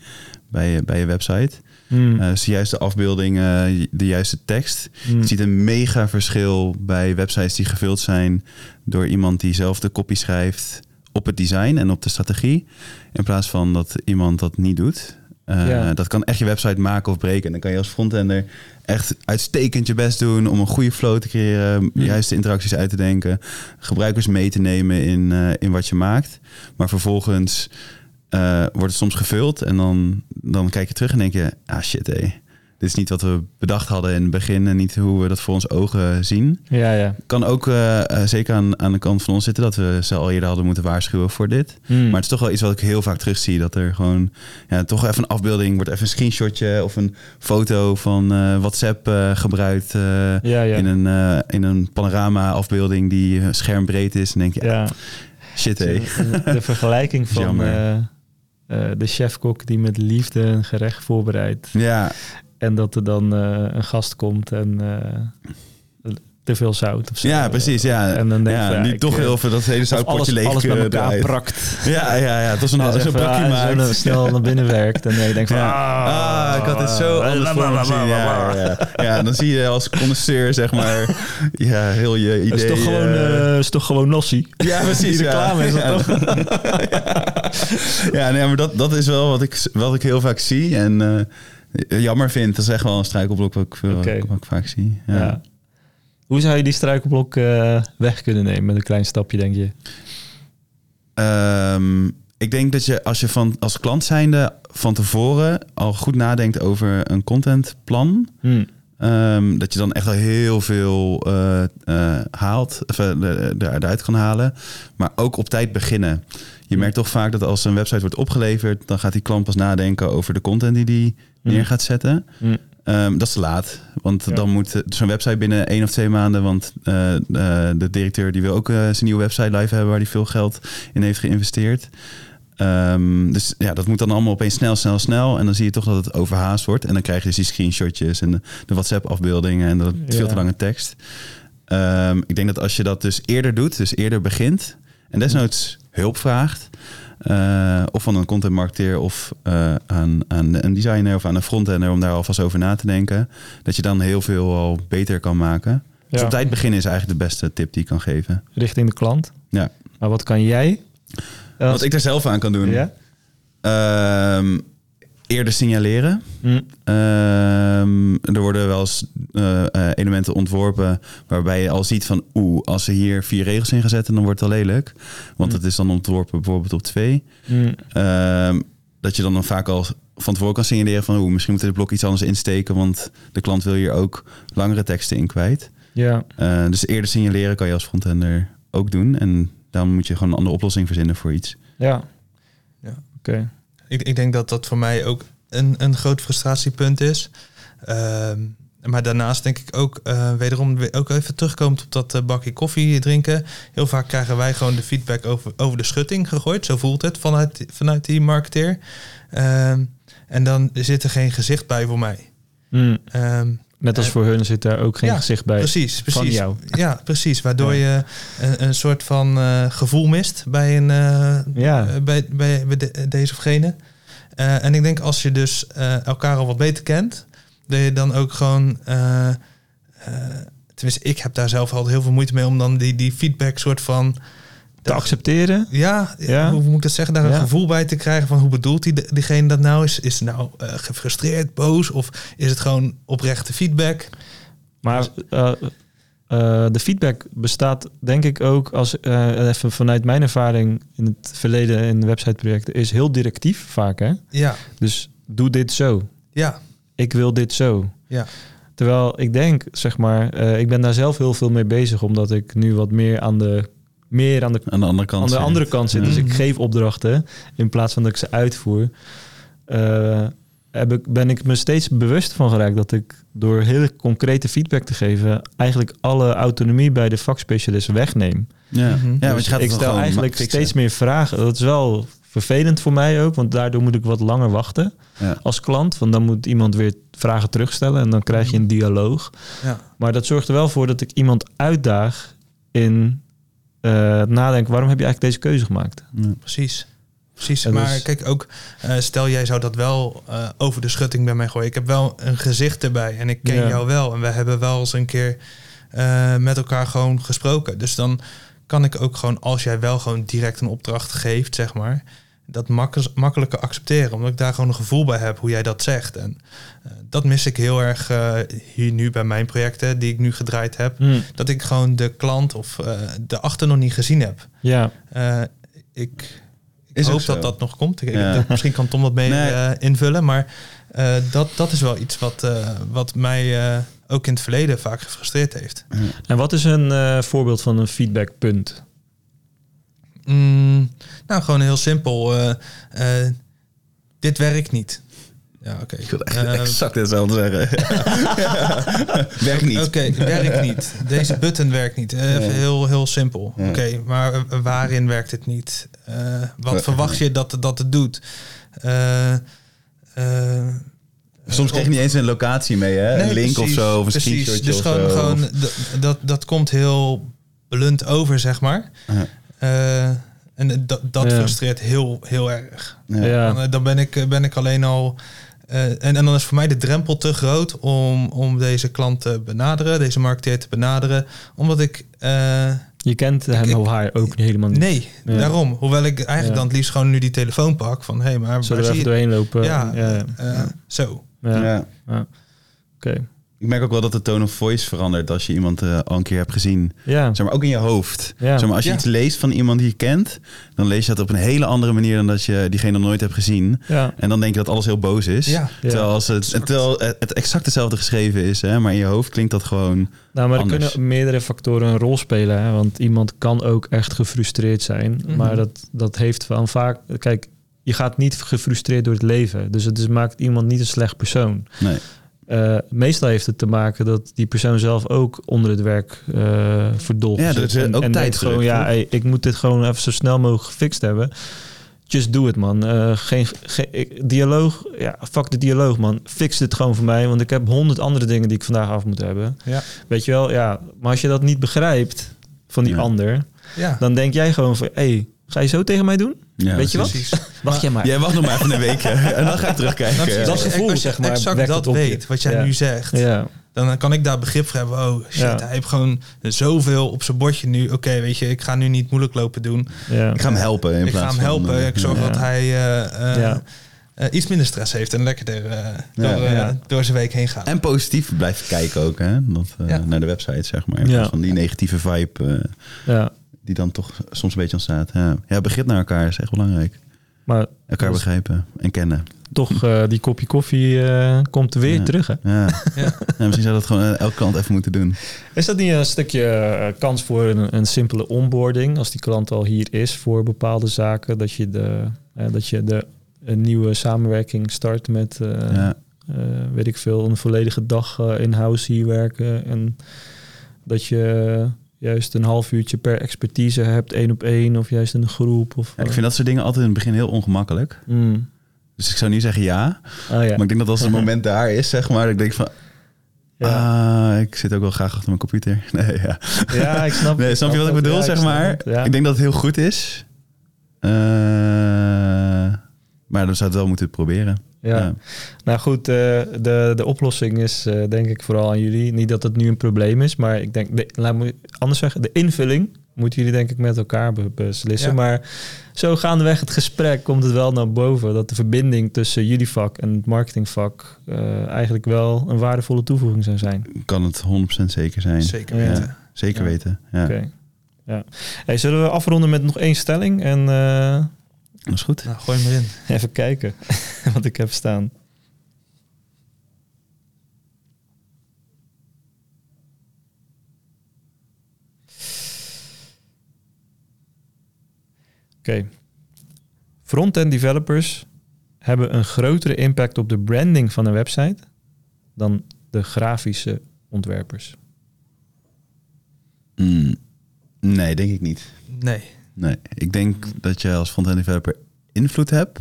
bij, je- bij je website. Hmm. Eh, dus de juiste afbeelding, eh, de juiste tekst. Hmm. Je ziet een mega verschil bij websites die gevuld zijn door iemand die zelf de copy schrijft op het design en op de strategie. In plaats van dat iemand dat niet doet. Eh, Ja. Dat kan echt je website maken of breken. En dan kan je als frontender echt uitstekend je best doen om een goede flow te creëren, Hmm. juiste interacties uit te denken, gebruikers mee te nemen in, eh, in wat je maakt. Maar vervolgens eh, wordt het soms gevuld en dan, dan kijk je terug en denk je, ah shit hé, dit is niet wat we bedacht hadden in het begin en niet hoe we dat voor ons ogen zien. Ja, ja. Kan ook eh, eh, zeker aan, aan de kant van ons zitten dat we ze al eerder hadden moeten waarschuwen voor dit. Hmm. Maar het is toch wel iets wat ik heel vaak terugzie. Dat er gewoon ja, toch even een afbeelding wordt, even een screenshotje of een foto van eh, WhatsApp eh, gebruikt. ja, ja. In een, in een panorama afbeelding die schermbreed is. En denk je, ja. shit hé. De, de vergelijking van eh, de chefkok die met liefde een gerecht voorbereidt. Ja, En dat er dan eh, een gast komt en eh, te veel zout of zo. ja, precies. Ja. En dan denk je ja, toch eh, heel veel dat hele zoutpotje alles, leeg alles met elkaar prakt. Ja, ja, ja. Het was een, Ja, zo'n brakje ah, zo snel naar binnen werkt. En je denkt van, Ja. ah, Ah, ik had het zo anders voor me gezien. Ja, ja, ja. ja, dan zie je als connoisseur, zeg maar, ja, heel je idee. Het is toch gewoon, eh, eh, is toch gewoon nossi? ja, precies. die reclame ja. is dat ja. toch? ja, nee, maar dat, dat is wel wat ik, wat ik heel vaak zie. En eh, jammer vind, dat is echt wel een struikelblok wat ik, veel, wat ik vaak zie. Ja. Ja. Hoe zou je die struikelblok eh, weg kunnen nemen met een klein stapje, denk je? Ehm, ik denk dat je als je van, als klant zijnde van tevoren al goed nadenkt over een contentplan... Hmm. Ehm, dat je dan echt al heel veel eh, eh, haalt, of, eh, er- er- eruit kan halen. Maar ook op tijd beginnen. Je merkt toch vaak dat als een website wordt opgeleverd, dan gaat die klant pas nadenken over de content die die Hmm. Neer gaat zetten. Hmm. Ehm, dat is te laat. Want Ja. dan moet zo'n website binnen één of twee maanden. Want eh, eh, de directeur die wil ook eh, zijn nieuwe website live hebben waar hij veel geld in heeft geïnvesteerd. Ehm, dus ja, dat moet dan allemaal opeens snel, snel, snel. En dan zie je toch dat het overhaast wordt. En dan krijg je dus die screenshotjes en de, de WhatsApp-afbeeldingen en dat veel te lange tekst. Ehm, ik denk dat als je dat dus eerder doet, dus eerder begint en desnoods hulp vraagt, eh, of van een contentmarketeer of eh, aan, aan een designer of aan een frontender om daar alvast over na te denken, dat je dan heel veel al beter kan maken. Dus op tijd beginnen is eigenlijk de beste tip die ik kan geven. Richting de klant. Ja. Maar wat kan jij? Als- Wat ik er zelf aan kan doen. Ja? Ehm, eerder signaleren. Hmm. Ehm, er worden wel eens eh, eh, elementen ontworpen waarbij je al ziet van oeh, als ze hier vier regels in gaan zetten, dan wordt het al lelijk. Want Mm. het is dan ontworpen bijvoorbeeld op twee. Hmm. Ehm, dat je dan, dan vaak al van tevoren kan signaleren van oeh, misschien moeten we dit blok iets anders insteken, want de klant wil hier ook langere teksten in kwijt. Ja. Eh, dus eerder signaleren kan je als frontender ook doen. En dan moet je gewoon een andere oplossing verzinnen voor iets. Ja. Ja. Oké. Ik, ik denk dat dat voor mij ook een, een groot frustratiepunt is. Ehm, maar daarnaast denk ik ook, eh, wederom ook even terugkomend op dat eh, bakje koffie drinken. Heel vaak krijgen wij gewoon de feedback over, over de schutting gegooid. Zo voelt het vanuit, vanuit die marketeer. Ehm, en dan zit er geen gezicht bij voor mij. Ehm, Net als voor hun zit daar ook geen ja, gezicht bij. precies, precies. van jou. Ja, precies. Waardoor Ja. je een, een soort van eh, gevoel mist bij, een, eh, Ja. eh, bij, bij, bij de- deze of gene. En ik denk als je dus elkaar al wat beter kent, dat je dan ook gewoon. tenminste, ik heb daar zelf al heel veel moeite mee om dan die, die feedback soort van. Te accepteren. Ja, Ja. hoe moet ik dat zeggen? Daar een Ja. gevoel bij te krijgen van hoe bedoelt die, diegene dat nou? Is, is nou eh, gefrustreerd, boos? Of is het gewoon oprechte feedback? Maar eh, eh, de feedback bestaat denk ik ook als even vanuit mijn ervaring in het verleden in websiteprojecten is heel directief vaak hè. Ja, Dus doe dit zo. ja, Ik wil dit zo. ja. Terwijl ik denk, zeg maar, ik ben daar zelf heel veel mee bezig, omdat ik nu wat meer aan de, meer aan de, Aan de andere kant. aan de zit. andere kant zit. Dus Mhm. ik geef opdrachten in plaats van dat ik ze uitvoer. Eh, heb ik, ben ik me steeds bewust van geraakt dat ik door hele concrete feedback te geven, eigenlijk alle autonomie bij de vakspecialist wegneem. Ja, Mhm. ja want Dus je gaat ik stel eigenlijk fixen. steeds meer vragen. Dat is wel vervelend voor mij ook, want daardoor moet ik wat langer wachten Ja. als klant. Want dan moet iemand weer vragen terugstellen en dan krijg je een dialoog. ja. Maar dat zorgt er wel voor dat ik iemand uitdaag in eh, het nadenken, waarom heb je eigenlijk deze keuze gemaakt? Ja. Precies. Precies, maar kijk ook, eh, stel jij zou dat wel eh, over de schutting bij mij gooien. Ik heb wel een gezicht erbij en ik ken Ja. jou wel. En we hebben wel eens een keer eh, met elkaar gewoon gesproken. Dus dan kan ik ook gewoon, als jij wel gewoon direct een opdracht geeft, zeg maar, dat mak- makkelijker accepteren. Omdat ik daar gewoon een gevoel bij heb hoe jij dat zegt. En eh, dat mis ik heel erg eh, hier nu bij mijn projecten die ik nu gedraaid heb. Dat ik gewoon de klant of eh, de achter nog niet gezien heb. Ja, Eh, ik ik hoop dat dat nog komt. Ik, Ja. ik- misschien kan Tom dat mee Nee. eh, invullen. Maar eh, dat, dat is wel iets wat, eh, wat mij eh, ook in het verleden vaak gefrustreerd heeft. en wat is een eh, voorbeeld van een feedbackpunt? Mm, nou, gewoon heel simpel. eh, eh, dit werkt niet. Ja, oké. Ik wil echt Eh, exact hetzelfde zeggen. Werkt niet. Oké, werkt niet. Deze button werkt niet. Even heel, heel simpel. Ja. Oké, maar waarin werkt het niet? Wat verwacht je dat, dat het doet? Soms krijg je niet eens een locatie mee, hè? Nee, een link precies, of zo, of een precies. Dus of gewoon, zo. gewoon dat, dat komt heel blunt over, zeg maar. Eh, en dat, dat Ja. frustreert heel, heel erg. Ja. Ja. Dan, eh, dan ben ik, ben ik alleen al... eh, en, en dan is voor mij de drempel te groot om, om deze klant te benaderen, deze marketeer te benaderen. Omdat ik... eh, Je kent hem ik- of haar ook helemaal niet. nee, Ja. daarom. Hoewel ik eigenlijk Ja. dan het liefst gewoon nu die telefoon pak. Van, hé, hey, maar Zullen waar we even doorheen lopen? Ja, ja. eh, zo. ja. Ja. ja. Ik merk ook wel dat de tone of voice verandert als je iemand eh, al een keer hebt gezien. Ja. Zeg maar ook in je hoofd. Ja. Zeg maar, als je Ja. iets leest van iemand die je kent, dan lees je dat op een hele andere manier dan dat je diegene nog nooit hebt gezien. Ja. En dan denk je dat alles heel boos is. Ja. Terwijl, als het, Exact. terwijl het exact hetzelfde geschreven is, hè, maar in je hoofd klinkt dat gewoon. Nou, maar er Anders. kunnen meerdere factoren een rol spelen. Hè? Want iemand kan ook echt gefrustreerd zijn. Mhm. Maar dat, dat heeft van vaak... Kijk, je gaat niet gefrustreerd door het leven. Dus het is, maakt iemand niet een slecht persoon. Nee. Eh, meestal heeft het te maken dat die persoon zelf ook onder het werk eh verdolven Ja, zit. dat is en, ook en tijdsdruk, gewoon, ja, ik moet dit gewoon even zo snel mogelijk gefixt hebben. Just do it, man. Eh, geen, geen dialoog, ja, fuck de dialoog, man. Fix dit gewoon voor mij, want ik heb honderd andere dingen die ik vandaag af moet hebben. Ja. Weet je wel, ja. Maar als je dat niet begrijpt van die Ja. ander, Ja, dan denk jij gewoon van, hé, hey, ga je zo tegen mij doen? Ja, Weet je wat? precies. Wacht jij maar. Jij wacht nog maar even een week hè, en dan ga ik terugkijken. Nou, precies. Dat gevoel, als je zeg maar, exact dat weet, wat jij Ja. nu zegt, Ja, dan kan ik daar begrip voor hebben. Oh shit, Ja. hij heeft gewoon zoveel op zijn bordje nu. Oké, weet je, ik ga nu niet moeilijk lopen doen. ja. Ik ga hem helpen. In ik ga plaats hem van, helpen. eh, ik zorg Ja. dat hij eh, eh, Ja. eh, iets minder stress heeft en lekkerder Ja. door, Ja. door zijn week heen gaat. En positief blijven kijken ook, hè? Dat, Ja. Naar de website, zeg maar. In Ja. plaats van die negatieve vibe ja. Die dan toch soms een beetje ontstaat. Ja, ja begrip naar elkaar is echt belangrijk. Maar Elkaar begrijpen en kennen. toch, eh, die kopje koffie eh, komt er weer Ja. terug, hè? Ja. Ja. Ja, misschien zou dat gewoon eh, elke klant even moeten doen. Is dat niet een stukje kans voor een, een simpele onboarding als die klant al hier is voor bepaalde zaken, dat je de, dat je de een nieuwe samenwerking start met, eh, ja. eh, weet ik veel, een volledige dag in-house hier werken en dat je juist een half uurtje per expertise hebt, één op één of juist in een groep of. Ja, ik vind dat soort dingen altijd in het begin heel ongemakkelijk. Mm. Dus ik zou niet zeggen ja. Ah, ja. Maar ik denk dat als het moment daar is, zeg maar, dat ik denk van... Ja. Ah, ik zit ook wel graag achter mijn computer. Nee, ja. ja, ik snap. Nee, snap je wat ik bedoel, Ja, zeg snap maar? het, ja. Ik denk dat het heel goed is. Eh, maar dan zou het wel moeten proberen. Ja. Nou goed, eh, de, de oplossing is eh, denk ik vooral aan jullie. Niet dat het nu een probleem is, maar ik denk, de, laat me anders zeggen, de invulling moeten jullie denk ik met elkaar be- beslissen. Ja. Maar zo gaandeweg het gesprek komt het wel naar boven dat de verbinding tussen jullie vak en het marketingvak eh, eigenlijk wel een waardevolle toevoeging zou zijn. Kan het 100% zeker zijn. Zeker weten. Ja, zeker Ja. weten. Ja, Oké. Ja. Hey, zullen we afronden met nog één stelling en eh, dat is goed. Nou, gooi hem erin. even kijken wat ik heb staan. Oké. Front-end developers hebben een grotere impact op de branding van een website dan de grafische ontwerpers. Mm, nee, denk ik niet. Nee. Nee, ik denk dat je als front-end developer invloed hebt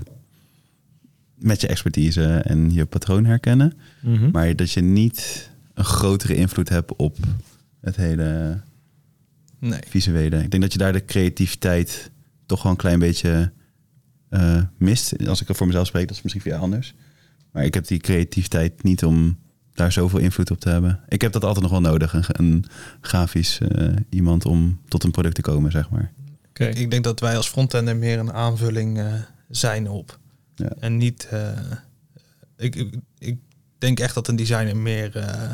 met je expertise en je patroon herkennen, Mhm. maar dat je niet een grotere invloed hebt op het hele Nee. visuele. Ik denk dat je daar de creativiteit toch wel een klein beetje eh, mist. Als ik er voor mezelf spreek, dat is misschien jou anders. Maar ik heb die creativiteit niet om daar zoveel invloed op te hebben. Ik heb dat altijd nog wel nodig, een, een grafisch eh, iemand om tot een product te komen, zeg maar. Ik denk dat wij als frontender meer een aanvulling eh, zijn op. Ja. En niet... eh, ik, ik, ik denk echt dat een designer meer eh,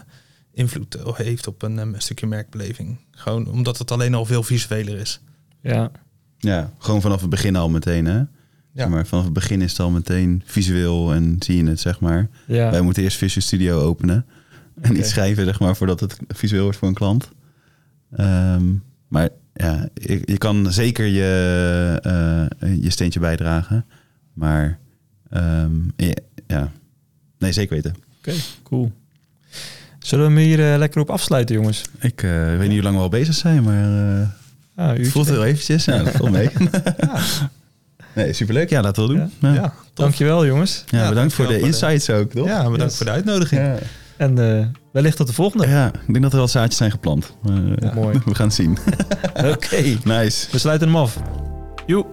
invloed heeft op een, stukje merkbeleving. Gewoon omdat het alleen al veel visueler is. Ja, Ja, gewoon vanaf het begin al meteen, hè? Ja. Maar vanaf het begin is het al meteen visueel en zie je het, zeg maar. ja. Wij moeten eerst Visual Studio openen. En iets schrijven, zeg maar, voordat het visueel wordt voor een klant. Ehm, maar ja, je, je kan zeker je, eh, je steentje bijdragen. Maar ehm, ja, ja, nee, zeker weten. Oké, cool. Zullen we hem hier eh, lekker op afsluiten, jongens? Ik eh, weet niet hoe lang we al bezig zijn, maar Ah, het uurtje. voelt heel eventjes. Ja, dat valt mee. Nee, superleuk. Ja, laten we wel doen. Ja. Ja, Ja, ja. Dankjewel, jongens. Ja, bedankt voor de dankjewel voor de- insights ook, toch? Ja, bedankt Yes. voor de uitnodiging. En eh, wellicht tot de volgende. ja, ik denk dat er wel zaadjes zijn geplant. Maar, eh, Ja. Mooi. We gaan het zien. Oké, Nice. we sluiten hem af. Joe.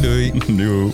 Doei. doei. Doei.